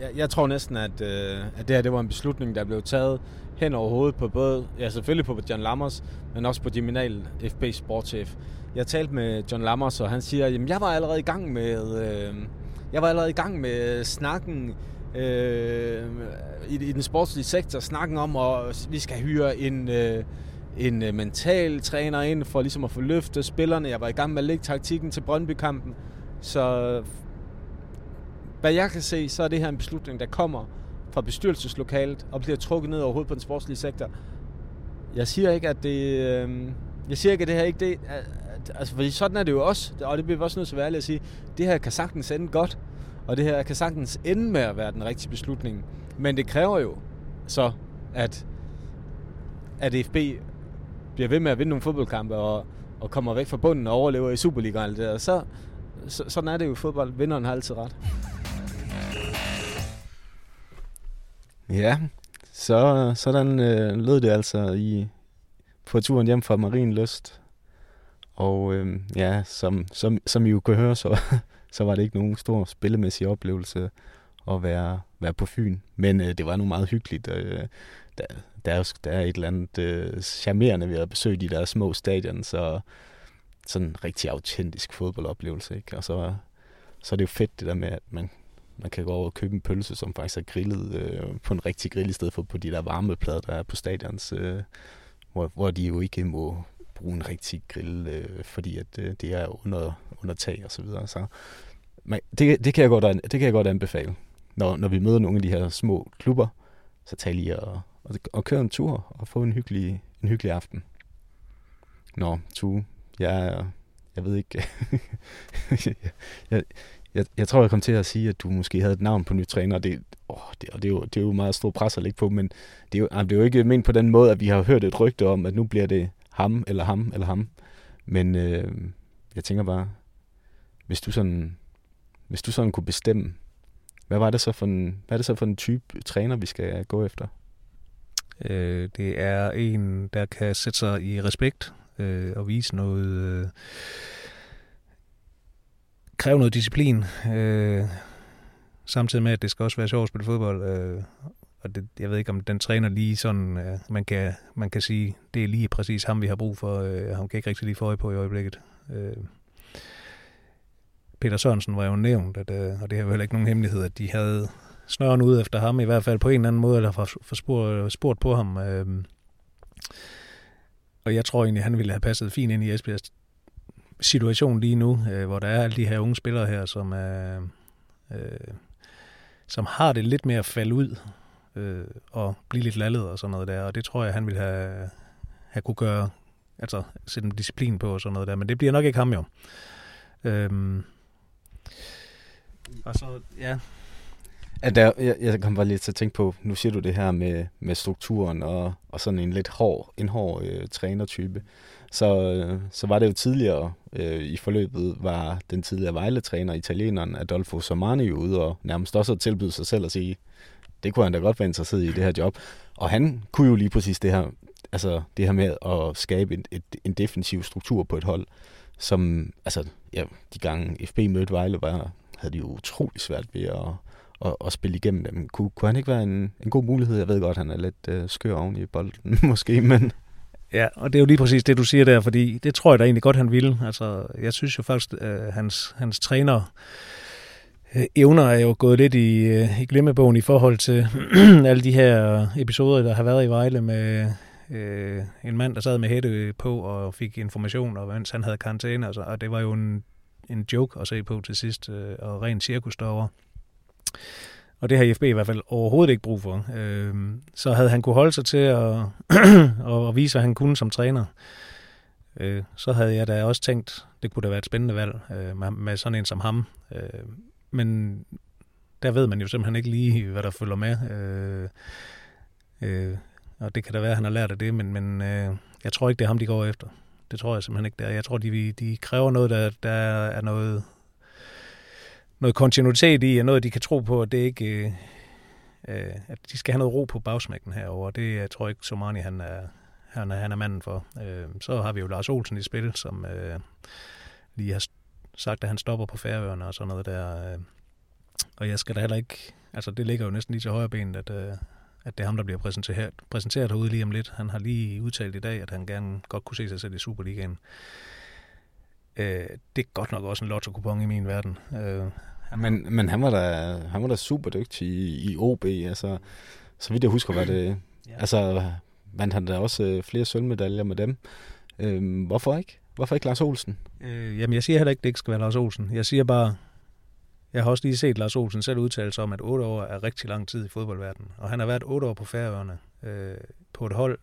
Jeg, jeg tror næsten, at, øh, at det her det var en beslutning, der blev taget hen over hovedet på både, ja selvfølgelig på John Lammers, men også på Diminal, FB sportchef. Jeg talte med John Lammers, og han siger, at jeg var allerede i gang med, øh, jeg var allerede i gang med snakken øh, i, i den sportslige sektor, snakken om, at vi skal hyre en, øh, en øh, mental træner ind for ligesom at få løftet spillerne. Jeg var i gang med at lægge taktikken til Brøndby-kampen. Så hvad jeg kan se, så er det her en beslutning, der kommer fra bestyrelseslokalet og bliver trukket ned overhovedet på den sportslige sektor. Jeg siger ikke, at det... Øh, jeg siger ikke, at det her ikke det... Altså, fordi sådan er det jo også, og det bliver vi også nødt til at være ærlige at sige. Det her kan sagtens ende godt, og det her kan sagtens ende med at være den rigtige beslutning. Men det kræver jo så, at, at FB bliver ved med at vinde nogle fodboldkampe og, og kommer væk fra bunden og overlever i Superligaen og det der, så, så, sådan er det jo i fodbold. Vinderen har altid ret. Ja, så sådan øh, lød det altså i på turen hjem fra Marienlyst. Og øh, ja, som, som, som I jo kunne høre, så, så var det ikke nogen stor spillemæssig oplevelse at være, være på Fyn. Men øh, det var nu meget hyggeligt. Øh, der, der, er, der er et eller andet øh, charmerende ved at besøge de der små stadion, så sådan en rigtig autentisk fodboldoplevelse. Ikke? Og så, så er det jo fedt det der med, at man, man kan gå over og købe en pølse, som faktisk er grillet øh, på en rigtig grill, i stedet for på de der varmeplader, der er på stadions, øh, hvor, hvor de jo ikke må bruge en rigtig grill, øh, fordi at øh, det er under, under tag og så videre. Så men det, det, kan jeg godt, det kan jeg godt anbefale. Når, når vi møder nogle af de her små klubber, så tag lige og, og, og kør en tur og få en hyggelig, en hyggelig aften. Nå, Tue, jeg, jeg ved ikke... jeg, jeg, jeg, jeg tror, jeg kom til at sige, at du måske havde et navn på ny træner, og det, åh, det, og det, er, jo, det er jo meget stor pres at lægge på, men det er, jo, det er jo ikke ment på den måde, at vi har hørt et rygte om, at nu bliver det ham, eller ham, eller ham. Men øh, jeg tænker bare, hvis du sådan, hvis du sådan kunne bestemme, hvad var det så for en, hvad er det så for en type træner, vi skal gå efter? Øh, det er en, der kan sætte sig i respekt øh, og vise noget... Øh, kræve noget disciplin, øh, samtidig med, at det skal også være sjovt at spille fodbold. Øh, og det, jeg ved ikke, om den træner lige sådan, øh, man, kan, man kan sige, det er lige præcis ham, vi har brug for. Øh, ham kan ikke rigtig lige få øje på i øjeblikket. Øh, Peter Sørensen var jo nævnt, at, øh, og det er jo heller ikke nogen hemmelighed, at de havde snøren ud efter ham, i hvert fald på en eller anden måde, eller for, for spurgt, øh, spurgt på ham. Øh, og jeg tror egentlig, han ville have passet fint ind i Esbjergs situation lige nu, øh, hvor der er alle de her unge spillere her, som er, øh, som har det lidt mere at falde ud øh, og blive lidt lallet og sådan noget der. Og det tror jeg, han ville have, have kunne gøre, altså sætte en disciplin på og sådan noget der. Men det bliver nok ikke ham jo. Øhm, og så, ja. At der, jeg, jeg kom bare lige til at tænke på, nu siger du det her med, med strukturen og, og sådan en lidt hård, en hård øh, trænertype. Så, øh, så var det jo tidligere øh, i forløbet, var den tidligere Vejle-træner, italieneren Adolfo Somani, ude og nærmest også tilbyde sig selv at sige, det kunne han da godt være interesseret i, det her job. Og han kunne jo lige præcis det her, altså det her med at skabe en, et, en defensiv struktur på et hold, som, altså, ja, de gange FB mødte Vejle, var, havde de jo utrolig svært ved at, at, at spille igennem dem. Kunne, kunne han ikke være en, en god mulighed? Jeg ved godt, han er lidt øh, skør oven i bolden, måske, men... Ja, og det er jo lige præcis det, du siger der, fordi det tror jeg da egentlig godt, han ville. Altså, jeg synes jo faktisk, at øh, hans, hans træner øh, Øh, evner er jo gået lidt i, øh, i glemmebogen i forhold til alle de her episoder, der har været i Vejle med øh, en mand, der sad med hætte på og fik information, og mens han havde karantæne, og, så, og det var jo en, en joke at se på til sidst, øh, og ren cirkus derovre. Og det har IFB i hvert fald overhovedet ikke brug for. Øh, så havde han kunne holde sig til at, at vise, hvad han kunne som træner. Øh, så havde jeg da også tænkt, det kunne da være et spændende valg øh, med, med sådan en som ham. Øh, men der ved man jo simpelthen ikke lige, hvad der følger med. Øh, øh, og det kan da være, at han har lært af det, men, men øh, jeg tror ikke, det er ham, de går efter. Det tror jeg simpelthen ikke, det er. Jeg tror, de, de kræver noget, der, der er noget, noget kontinuitet i, og noget, de kan tro på, at det ikke... Øh, øh, at de skal have noget ro på bagsmækken herover. Det jeg tror ikke, Somani han er, han er, han er manden for. Øh, så har vi jo Lars Olsen i spil, som øh, lige har sagt, at han stopper på færøerne og sådan noget der. Øh. Og jeg skal da heller ikke... Altså, det ligger jo næsten lige til højre benet, at, øh, at det er ham, der bliver præsenteret, præsenteret herude lige om lidt. Han har lige udtalt i dag, at han gerne godt kunne se sig selv i Superligaen. Øh, det er godt nok også en lotto i min verden. Øh, men, men han var da, han var da super dygtig i, i OB. Altså, så vidt jeg husker, var det... ja. Altså, vandt han da også øh, flere sølvmedaljer med dem. Øh, hvorfor ikke? Hvorfor ikke Lars Olsen? Øh, jamen, jeg siger heller ikke, at det ikke skal være Lars Olsen. Jeg siger bare, jeg har også lige set Lars Olsen selv udtale sig om, at otte år er rigtig lang tid i fodboldverdenen. Og han har været otte år på Færøerne øh, på et hold,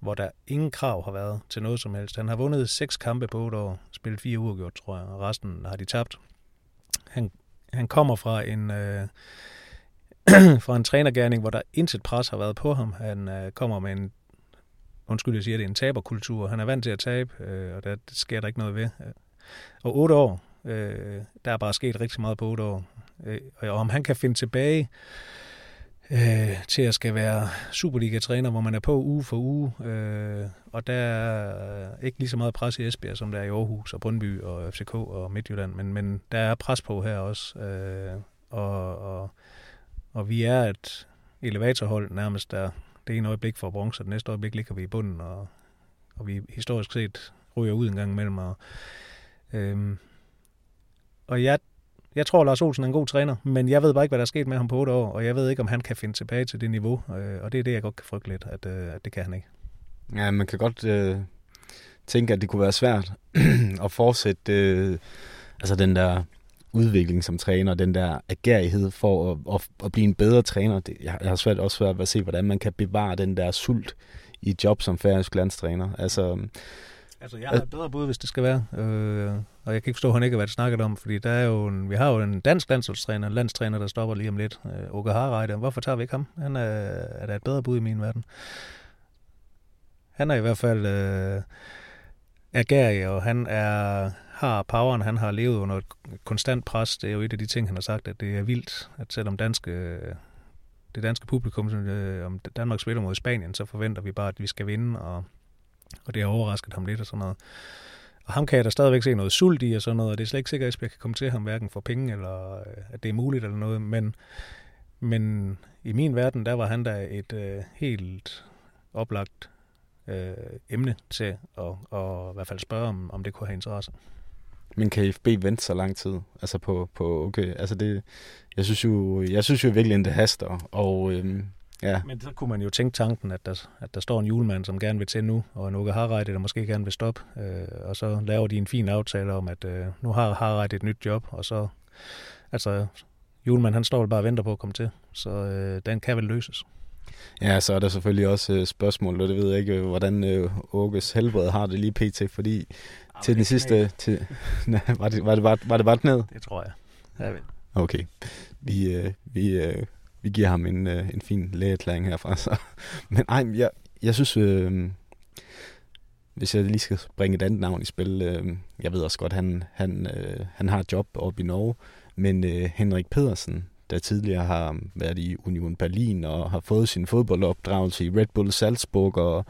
hvor der ingen krav har været til noget som helst. Han har vundet seks kampe på otte år, spillet fire uger gjort, tror jeg, og resten har de tabt. Han, han kommer fra en, øh, fra en trænergærning, hvor der intet pres har været på ham. Han øh, kommer med en, undskyld, jeg siger det, en taberkultur. Han er vant til at tabe, øh, og der det sker der ikke noget ved. Øh, og otte år, øh, der er bare sket rigtig meget på otte år. Øh, og om han kan finde tilbage øh, til at skal være Superliga-træner, hvor man er på uge for uge, øh, og der er ikke lige så meget pres i Esbjerg, som der er i Aarhus og Brøndby og FCK og Midtjylland, men, men der er pres på her også, øh, og, og, og vi er et elevatorhold nærmest, der det ene øjeblik får bronze, og det næste øjeblik ligger vi i bunden, og, og vi historisk set ryger ud en gang imellem, og øhm, og jeg jeg tror, Lars Olsen er en god træner, men jeg ved bare ikke, hvad der er sket med ham på otte år, og jeg ved ikke, om han kan finde tilbage til det niveau, øh, og det er det, jeg godt kan frygte lidt, at, øh, at det kan han ikke. Ja, man kan godt øh, tænke, at det kunne være svært at fortsætte øh, altså den der udvikling som træner, den der agerighed for at, at, at blive en bedre træner. Det, jeg, jeg har svært også svært ved at se, hvordan man kan bevare den der sult i et job som færøsk landstræner. Altså, Altså, jeg har et bedre bud, hvis det skal være. Øh, og jeg kan ikke forstå, at han ikke har været snakket om, fordi der er jo en, vi har jo en dansk landsholdstræner, en landstræner, der stopper lige om lidt. Øh, Åke Harreide. Hvorfor tager vi ikke ham? Han er, er da et bedre bud i min verden. Han er i hvert fald øh, agerig, og han er, har poweren. Han har levet under et konstant pres. Det er jo et af de ting, han har sagt, at det er vildt, at selvom danske det danske publikum, øh, om Danmark spiller mod Spanien, så forventer vi bare, at vi skal vinde, og, og det har overrasket ham lidt og sådan noget. Og ham kan jeg da stadigvæk se noget sult i og sådan noget, og det er slet ikke sikkert, at jeg kan komme til ham hverken for penge, eller øh, at det er muligt eller noget, men, men i min verden, der var han da et øh, helt oplagt øh, emne til at og i hvert fald spørge, om, om det kunne have interesse. Men kan FB vente så lang tid? Altså på, på okay, altså det, jeg synes jo, jeg synes jo virkelig, at det haster, og øhm, ja. Men så kunne man jo tænke tanken, at der, at der står en julemand, som gerne vil til nu, og en har Harreide, der måske gerne vil stoppe, øh, og så laver de en fin aftale om, at øh, nu har Harreide et nyt job, og så, altså, julemand han står vel bare og venter på at komme til, så øh, den kan vel løses. Ja, så er der selvfølgelig også øh, spørgsmål, og det ved jeg ikke, øh, hvordan øh, Åkes helbred har det lige pt, fordi Arh, til den sidste... Til, nej, var, det, var, det bare, var det bare ned? Det tror jeg. jeg ved. Okay. Vi, øh, vi, øh, vi giver ham en, øh, en fin lægeerklæring herfra. Så. Men ej, jeg, jeg synes, øh, hvis jeg lige skal bringe et andet navn i spil, øh, jeg ved også godt, han, han, øh, han har et job oppe i Norge, men øh, Henrik Pedersen, der tidligere har været i Union Berlin og har fået sin fodboldopdragelse i Red Bull Salzburg og,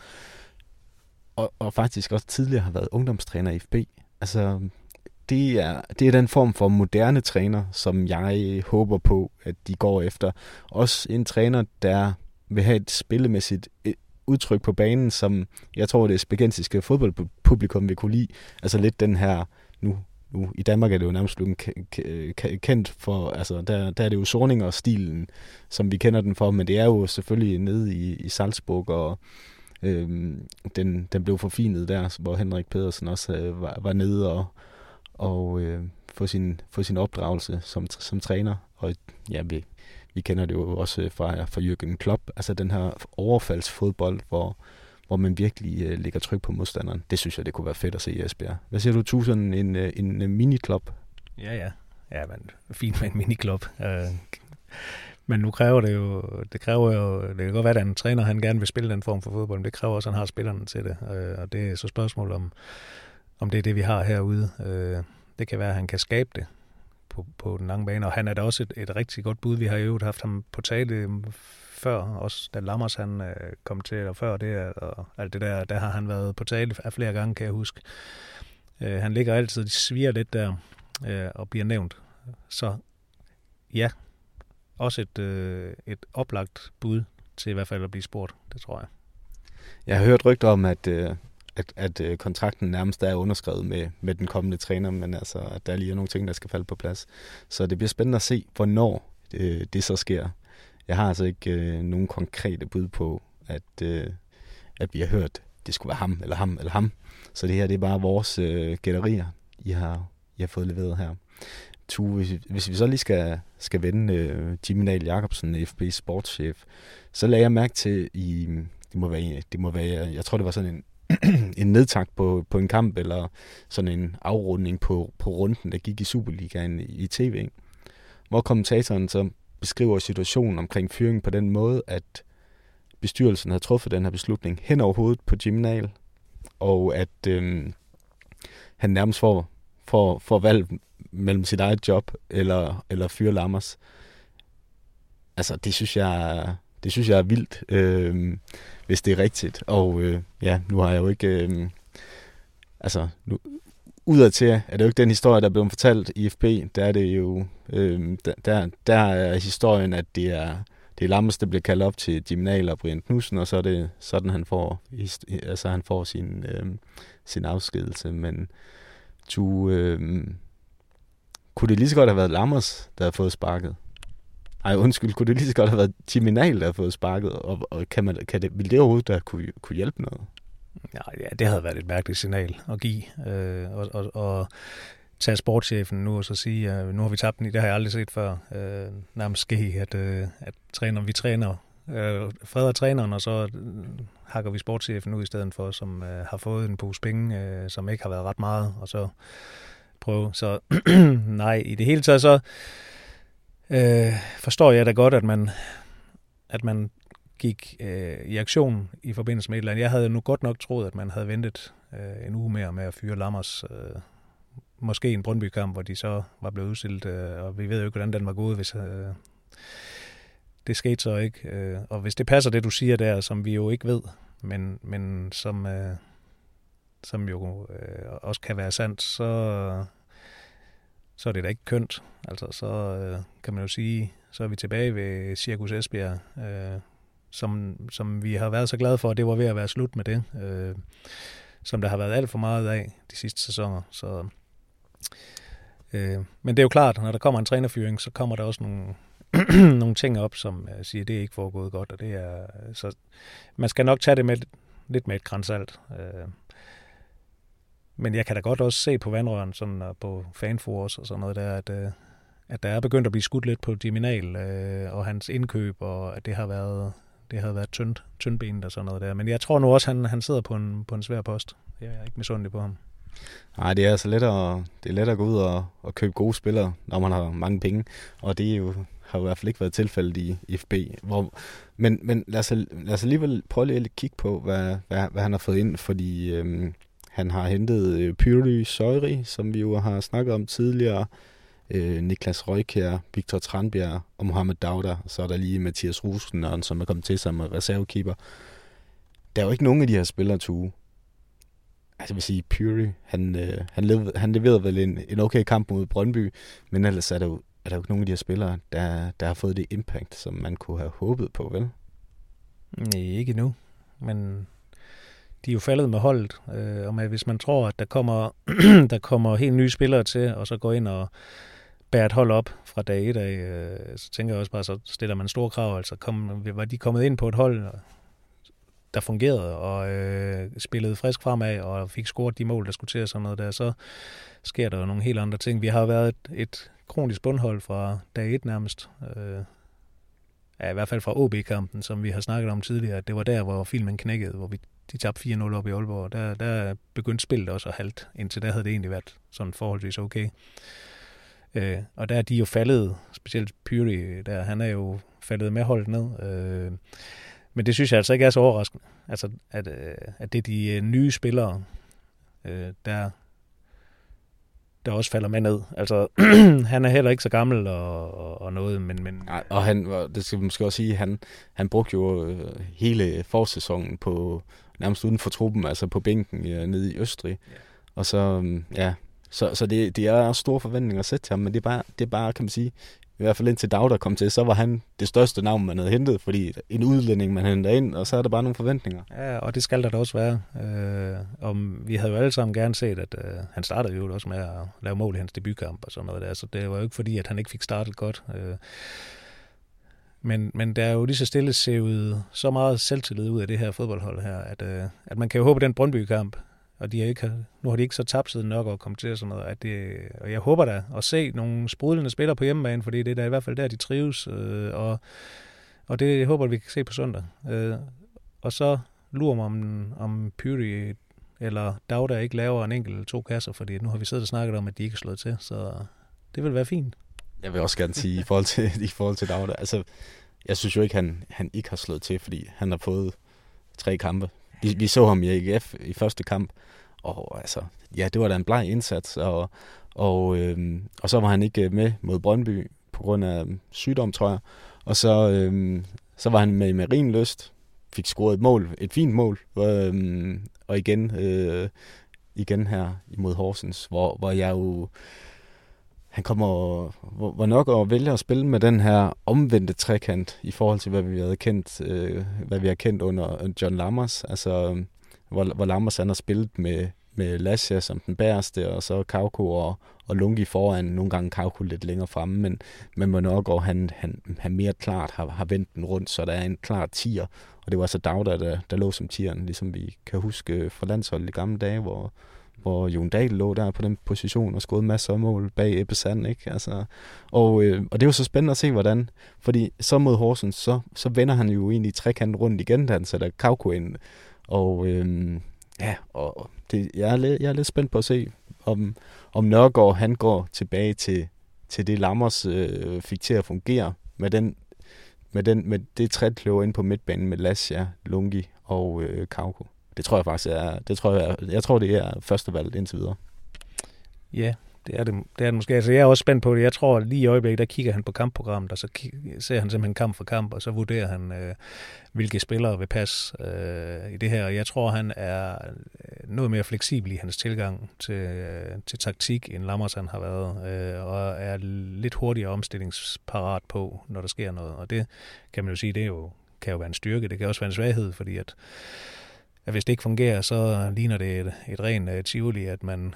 og, og faktisk også tidligere har været ungdomstræner i FB. Altså, det er, det er den form for moderne træner, som jeg håber på, at de går efter. Også en træner, der vil have et spillemæssigt øh, udtryk på banen, som jeg tror, det spagensiske fodboldpublikum vil kunne lide. Altså lidt den her, nu nu. I Danmark er det jo nærmest blevet kendt for, altså der, der er det jo Sorninger og stilen, som vi kender den for, men det er jo selvfølgelig nede i, i Salzburg, og øhm, den, den blev forfinet der, hvor Henrik Pedersen også øh, var, var nede og, og øh, få, sin, få sin opdragelse som, som træner, og ja, vi, vi kender det jo også fra, fra Jürgen Klopp, altså den her overfaldsfodbold, hvor hvor man virkelig øh, lægger tryk på modstanderen. Det synes jeg, det kunne være fedt at se i Esbjerg. Hvad siger du, tu sådan en, øh, en, en miniklub? Ja, ja. Ja, men fint med en miniklub. Øh, men nu kræver det jo, det kræver jo, det kan godt være, at en træner, han gerne vil spille den form for fodbold, men det kræver også, at han har spillerne til det. Og det er så spørgsmålet om, om det er det, vi har herude. Det kan være, at han kan skabe det på, på den lange bane, og han er da også et, et rigtig godt bud. Vi har jo haft ham på tale før, også da Lammers han øh, kom til, og før det, og alt det der, der har han været på tale af flere gange, kan jeg huske. Øh, han ligger altid, de sviger lidt der, øh, og bliver nævnt. Så ja, også et, øh, et oplagt bud til i hvert fald at blive spurgt, det tror jeg. Jeg har hørt rygter om, at, øh, at, at øh, kontrakten nærmest er underskrevet med, med den kommende træner, men altså, at der lige er nogle ting, der skal falde på plads. Så det bliver spændende at se, hvornår øh, det så sker jeg har altså ikke øh, nogen konkrete bud på, at, øh, at vi har hørt, det skulle være ham, eller ham, eller ham. Så det her, det er bare vores øh, gætterier, I har, I har fået leveret her. Tu, hvis, hvis vi så lige skal, skal vende øh, Jimmy Dahl Jacobsen, FB sportschef, så lagde jeg mærke til, i, det må være, det må være jeg tror det var sådan en, en nedtakt på, på en kamp, eller sådan en afrunding på, på runden, der gik i Superligaen i, i tv, hvor kommentatoren så beskriver situationen omkring fyringen på den måde, at bestyrelsen har truffet den her beslutning hen over hovedet på Jim Nahl, og at øh, han nærmest får, får, får valg mellem sit eget job eller, eller fyre Lammers. Altså, det synes jeg, det synes jeg er vildt, øh, hvis det er rigtigt. Og øh, ja, nu har jeg jo ikke... Øh, altså, nu, udadtil er det jo ikke den historie, der er blevet fortalt i FB. Der er det jo, øh, der, der er historien, at det er, det er Lammers, der bliver kaldt op til Gymnal og Brian Knudsen, og så er det sådan, han får, altså, han får sin, øh, sin afskedelse. Men du, øh, kunne det lige så godt have været Lammers, der har fået sparket? Ej, undskyld, kunne det lige så godt have været Timinal, der har fået sparket? Og, og kan man, kan det, vil det overhovedet der kunne, kunne hjælpe noget? Ja, det havde været et mærkeligt signal at give. Øh, og, og, og tage sportschefen nu og så sige, at nu har vi tabt den i, det har jeg aldrig set før. Øh, nærmest ske, at, øh, at træner, vi træner, øh, freder træneren, og så øh, hakker vi sportschefen ud i stedet for, som øh, har fået en pose penge, øh, som ikke har været ret meget, og så prøve. Så nej, i det hele taget så øh, forstår jeg da godt, at man, at man gik øh, i aktion i forbindelse med et eller andet. Jeg havde nu godt nok troet, at man havde ventet øh, en uge mere med at fyre Lammers. Øh, måske en Brøndby-kamp, hvor de så var blevet udstillet, øh, og vi ved jo ikke, hvordan den var gået, hvis... Øh, det skete så ikke. Øh, og hvis det passer det, du siger der, som vi jo ikke ved, men, men som, øh, som jo øh, også kan være sandt, så, så er det da ikke kønt. Altså, så øh, kan man jo sige, så er vi tilbage ved Cirkus Esbjerg, øh, som, som vi har været så glade for, at det var ved at være slut med det. Øh, som der har været alt for meget af de sidste sæsoner. Så, øh, men det er jo klart, når der kommer en trænerfyring, så kommer der også nogle, nogle ting op, som uh, siger, at det er ikke foregået godt, og det er, så man skal nok tage det med lidt med et grænsalt. Øh, men jeg kan da godt også se på vandrøren, sådan på fanfors og sådan noget der, at, øh, at der er begyndt at blive skudt lidt på Diminal øh, og hans indkøb, og at det har været det havde været tyndt, tyndbenet og sådan noget der. Men jeg tror nu også, han, han sidder på en, på en svær post. Jeg er ikke misundelig på ham. Nej, det er altså let at, det er let at gå ud og, og købe gode spillere, når man har mange penge. Og det er jo, har jo i hvert fald ikke været tilfældet i, i FB. Hvor, men men lad, os, lad os alligevel prøve lige at kigge på, hvad, hvad, hvad han har fået ind, fordi øhm, han har hentet øh, Pyry Søjri, som vi jo har snakket om tidligere, øh, Niklas Røykjær, Victor Tranbjerg og Mohamed Dauda. Så er der lige Mathias Rusen, som er kommet til som reservekeeper. Der er jo ikke nogen af de her spillere til uge. Altså jeg vil sige, Puri, han, øh, han, leverede, han leverede vel en, en okay kamp mod Brøndby, men ellers er der jo, er der jo ikke nogen af de her spillere, der, der har fået det impact, som man kunne have håbet på, vel? Nej, ikke nu. Men de er jo faldet med holdet, øh, og med, hvis man tror, at der kommer, der kommer helt nye spillere til, og så går ind og bære et hold op fra dag et af, øh, så tænker jeg også bare, så stiller man store krav. Altså, kom, var de kommet ind på et hold, der fungerede og øh, spillede frisk fremad og fik scoret de mål, der skulle til og sådan noget der, så sker der jo nogle helt andre ting. Vi har været et, et kronisk bundhold fra dag et nærmest. Øh, ja, i hvert fald fra OB-kampen, som vi har snakket om tidligere. Det var der, hvor filmen knækkede, hvor vi de tabte 4-0 op i Aalborg. Der, der begyndte spillet også at halte. Indtil da havde det egentlig været sådan forholdsvis okay. Øh, og der er de jo faldet, specielt Pyri, der, han er jo faldet med holdet ned. Øh, men det synes jeg altså ikke er så overraskende. Altså, at, øh, at det er de øh, nye spillere, øh, der, der også falder med ned. Altså, han er heller ikke så gammel og, og, og noget, men... men Nej, og han, det skal vi måske også sige, han, han brugte jo øh, hele forsæsonen på nærmest uden for truppen, altså på bænken ja, nede i Østrig. Ja. Og så, mm, ja, så, så det, det er store forventninger at sætte til ham, men det er bare, det er bare kan man sige, i hvert fald indtil Dag, der kom til, så var han det største navn, man havde hentet, fordi en udlænding, man henter ind, og så er der bare nogle forventninger. Ja, og det skal der da også være. Øh, og vi havde jo alle sammen gerne set, at øh, han startede jo også med at lave mål i hans debutkamp og sådan noget der, så det var jo ikke fordi, at han ikke fik startet godt. Øh, men, men der er jo lige så stille set så meget selvtillid ud af det her fodboldhold her, at, øh, at man kan jo håbe, at den Brøndby-kamp, og de har ikke, nu har de ikke så tabt siden nok at komme til og sådan noget, at det, og jeg håber da at se nogle sprudlende spillere på hjemmebane, fordi det er da i hvert fald der, de trives, øh, og, og det jeg håber vi kan se på søndag. Øh, og så lurer mig om, om Pyri eller Dagda ikke laver en enkelt to kasser, fordi nu har vi siddet og snakket om, at de ikke er slået til, så det vil være fint. Jeg vil også gerne sige, i forhold til, i forhold til Dagda, altså, jeg synes jo ikke, han, han ikke har slået til, fordi han har fået tre kampe. Vi, vi så ham i AGF i første kamp, og altså, ja, det var da en bleg indsats, og, og, øh, og så var han ikke øh, med mod Brøndby på grund af øhm, sygdom, tror jeg. Og så, øh, så var han med i Marinløst, fik scoret et mål, et fint mål, øh, og igen, øh, igen her imod Horsens, hvor, hvor jeg jo han kommer var nok at vælge at spille med den her omvendte trekant i forhold til, hvad vi havde kendt, øh, hvad vi har kendt under John Lammers. Altså, øh, hvor, hvor Lammers han har spillet med, med Lassia som den bæreste, og så Kauko og, og Lungi foran, nogle gange Kauko lidt længere fremme, men, men Monogård, han, han, han mere klart har, har vendt den rundt, så der er en klar tier, og det var altså så Dagda, der, der lå som tieren, ligesom vi kan huske fra landsholdet i gamle dage, hvor, hvor Jon Dahl lå der på den position og skåede masser af mål bag Ebbe Sand, ikke? Altså, og, øh, og det var så spændende at se, hvordan, fordi så mod Horsens, så, så vender han jo egentlig trekanten rundt igen, da han sætter Kauko ind, og øh, ja, og det, jeg, er lidt, jeg er lidt spændt på at se, om, om Nørgaard han går tilbage til, til det Lammers øh, fik til at fungere med den med, den, med det trækløver ind på midtbanen med Lasja, Lungi og øh, Kauko. Det tror jeg faktisk er, det tror jeg, jeg tror det er første valg indtil videre. Ja, Det er det, det er det måske. Altså, jeg er også spændt på det. Jeg tror, lige i øjeblikket, der kigger han på kampprogrammet, og så ser han simpelthen kamp for kamp, og så vurderer han, øh, hvilke spillere vil passe øh, i det her. Og jeg tror, han er øh, noget mere fleksibel i hans tilgang til, øh, til taktik, end Lammersen har været, øh, og er lidt hurtigere omstillingsparat på, når der sker noget. Og det kan man jo sige, det er jo, kan jo være en styrke. Det kan også være en svaghed, fordi at, at hvis det ikke fungerer, så ligner det et, et rent uh, tivoli, at man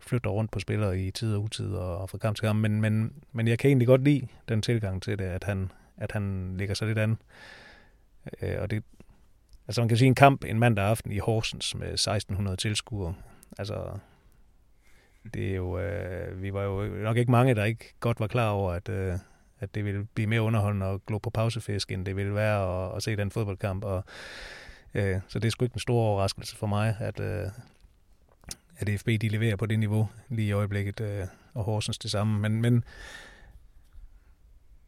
flytter rundt på spillere i tid og utid og fra kamp til kamp. Men, men, men jeg kan egentlig godt lide den tilgang til det, at han, at han ligger sig lidt an. Øh, og det, altså man kan sige en kamp en mandag aften i Horsens med 1600 tilskuere. Altså, det er jo, øh, vi var jo nok ikke mange, der ikke godt var klar over, at, øh, at det ville blive mere underholdende at glo på pausefisk, end det ville være at, at se den fodboldkamp. Og, øh, så det er sgu ikke en stor overraskelse for mig, at, øh, at FB de leverer på det niveau lige i øjeblikket, øh, og Horsens det samme. Men, men,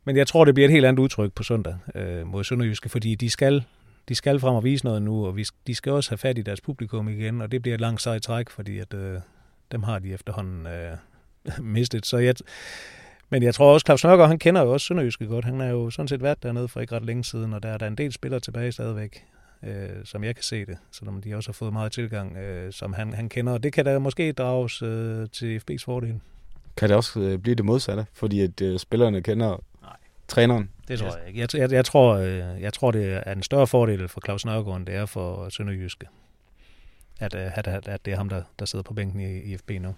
men jeg tror, det bliver et helt andet udtryk på søndag øh, mod Sønderjyske, fordi de skal, de skal frem og vise noget nu, og vi, de skal også have fat i deres publikum igen, og det bliver et langt sejt træk, fordi at, øh, dem har de efterhånden øh, mistet. Så jeg, men jeg tror også, Claus Nørgaard, han kender jo også Sønderjyske godt. Han er jo sådan set været dernede for ikke ret længe siden, og der er der en del spillere tilbage stadigvæk øh, som jeg kan se det, selvom de også har fået meget tilgang, øh, som han, han kender. Og det kan da måske drages øh, til FB's fordel. Kan det også øh, blive det modsatte, fordi at øh, spillerne kender Nej. træneren? Det tror jeg ikke. Jeg, jeg, jeg, tror, øh, jeg tror, det er en større fordel for Claus Nørgaard, end det er for Sønderjyske. At, øh, at, at, at det er ham, der, der sidder på bænken i, i FB nu.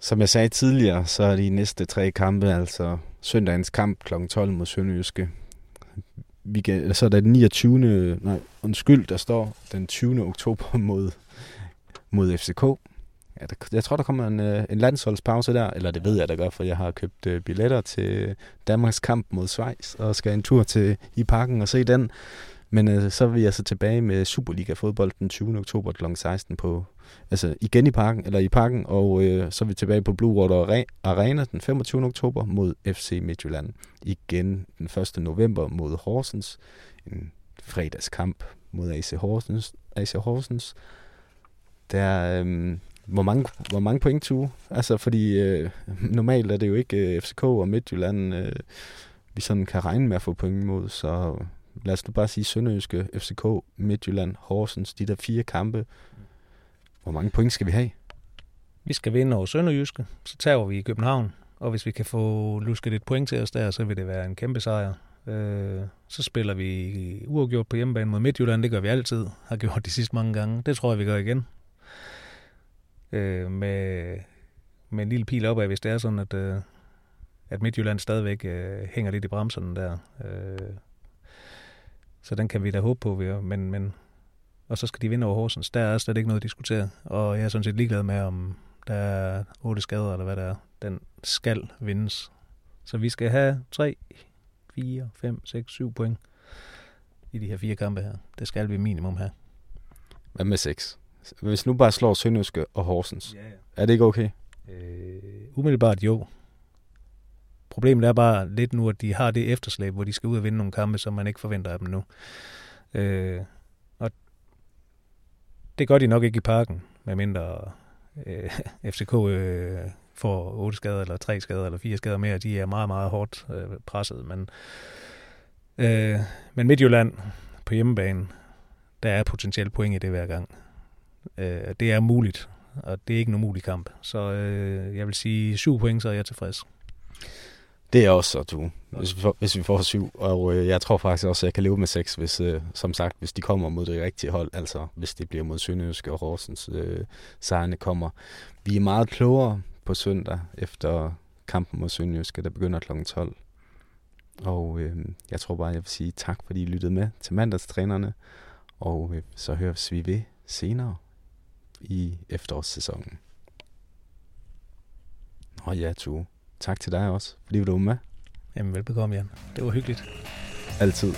Som jeg sagde tidligere, så er de næste tre kampe, altså søndagens kamp kl. 12 mod Sønderjyske, weekend, så er der den 29. Nej, undskyld, der står den 20. oktober mod, mod FCK. Ja, der, jeg tror, der kommer en, øh, en landsholdspause der, eller det ved jeg da godt, for jeg har købt uh, billetter til Danmarks kamp mod Schweiz, og skal en tur til i parken og se den. Men uh, så vil jeg så tilbage med Superliga-fodbold den 20. oktober kl. 16 på, altså igen i parken, eller i parken, og øh, så er vi tilbage på Blue Water Arena den 25. oktober mod FC Midtjylland. Igen den 1. november mod Horsens, en fredagskamp mod AC Horsens. AC Horsens. Der, øh, hvor mange, hvor mange point to? Altså, fordi øh, normalt er det jo ikke øh, FCK og Midtjylland, øh, vi sådan kan regne med at få point mod, så lad os nu bare sige Sønderjyske, FCK, Midtjylland, Horsens, de der fire kampe. Hvor mange point skal vi have? Vi skal vinde over Sønderjyske, så tager vi i København, og hvis vi kan få lusket et point til os der, så vil det være en kæmpe sejr. Øh, så spiller vi uafgjort på hjemmebane mod Midtjylland, det gør vi altid, har gjort de sidste mange gange. Det tror jeg, vi gør igen. Øh, med, med en lille pil opad, hvis det er sådan, at, øh, at Midtjylland stadigvæk øh, hænger lidt i bremserne der. Øh, så den kan vi da håbe på, vi men, men og så skal de vinde over Horsens. Der er slet ikke noget at diskutere, og jeg er sådan set ligeglad med, om der er otte skader, eller hvad der er. Den skal vindes. Så vi skal have 3, 4, 5, 6, 7 point i de her fire kampe her. Det skal vi minimum have. Hvad med 6? Hvis nu bare slår Sønderjyske og Horsens, ja, ja. er det ikke okay? Øh, umiddelbart jo. Problemet er bare lidt nu, at de har det efterslæb, hvor de skal ud og vinde nogle kampe, som man ikke forventer af dem nu. Øh, det gør de nok ikke i parken, medmindre øh, FCK øh, får otte skader, eller tre skader, eller fire skader mere. De er meget, meget hårdt øh, presset. Men, øh, men Midtjylland på hjemmebane, der er potentielt point i det hver gang. Øh, det er muligt, og det er ikke en umulig kamp. Så øh, jeg vil sige syv point, så er jeg tilfreds. Det er også så, du. Hvis vi får, hvis vi får syv. Og øh, jeg tror faktisk også, at jeg kan leve med seks, hvis, øh, som sagt, hvis de kommer mod det rigtige hold. Altså, hvis det bliver mod Sønderjysk og Horsens øh, sejrene kommer. Vi er meget klogere på søndag, efter kampen mod Sønderjysk, der begynder kl. 12. Og øh, jeg tror bare, jeg vil sige tak, fordi I lyttede med til mandagstrænerne. Og øh, så høres vi ved senere i efterårssæsonen. Og ja, Tue. Tak til dig også, fordi du var med. Jamen velbekomme, Jan. Det var hyggeligt. Altid.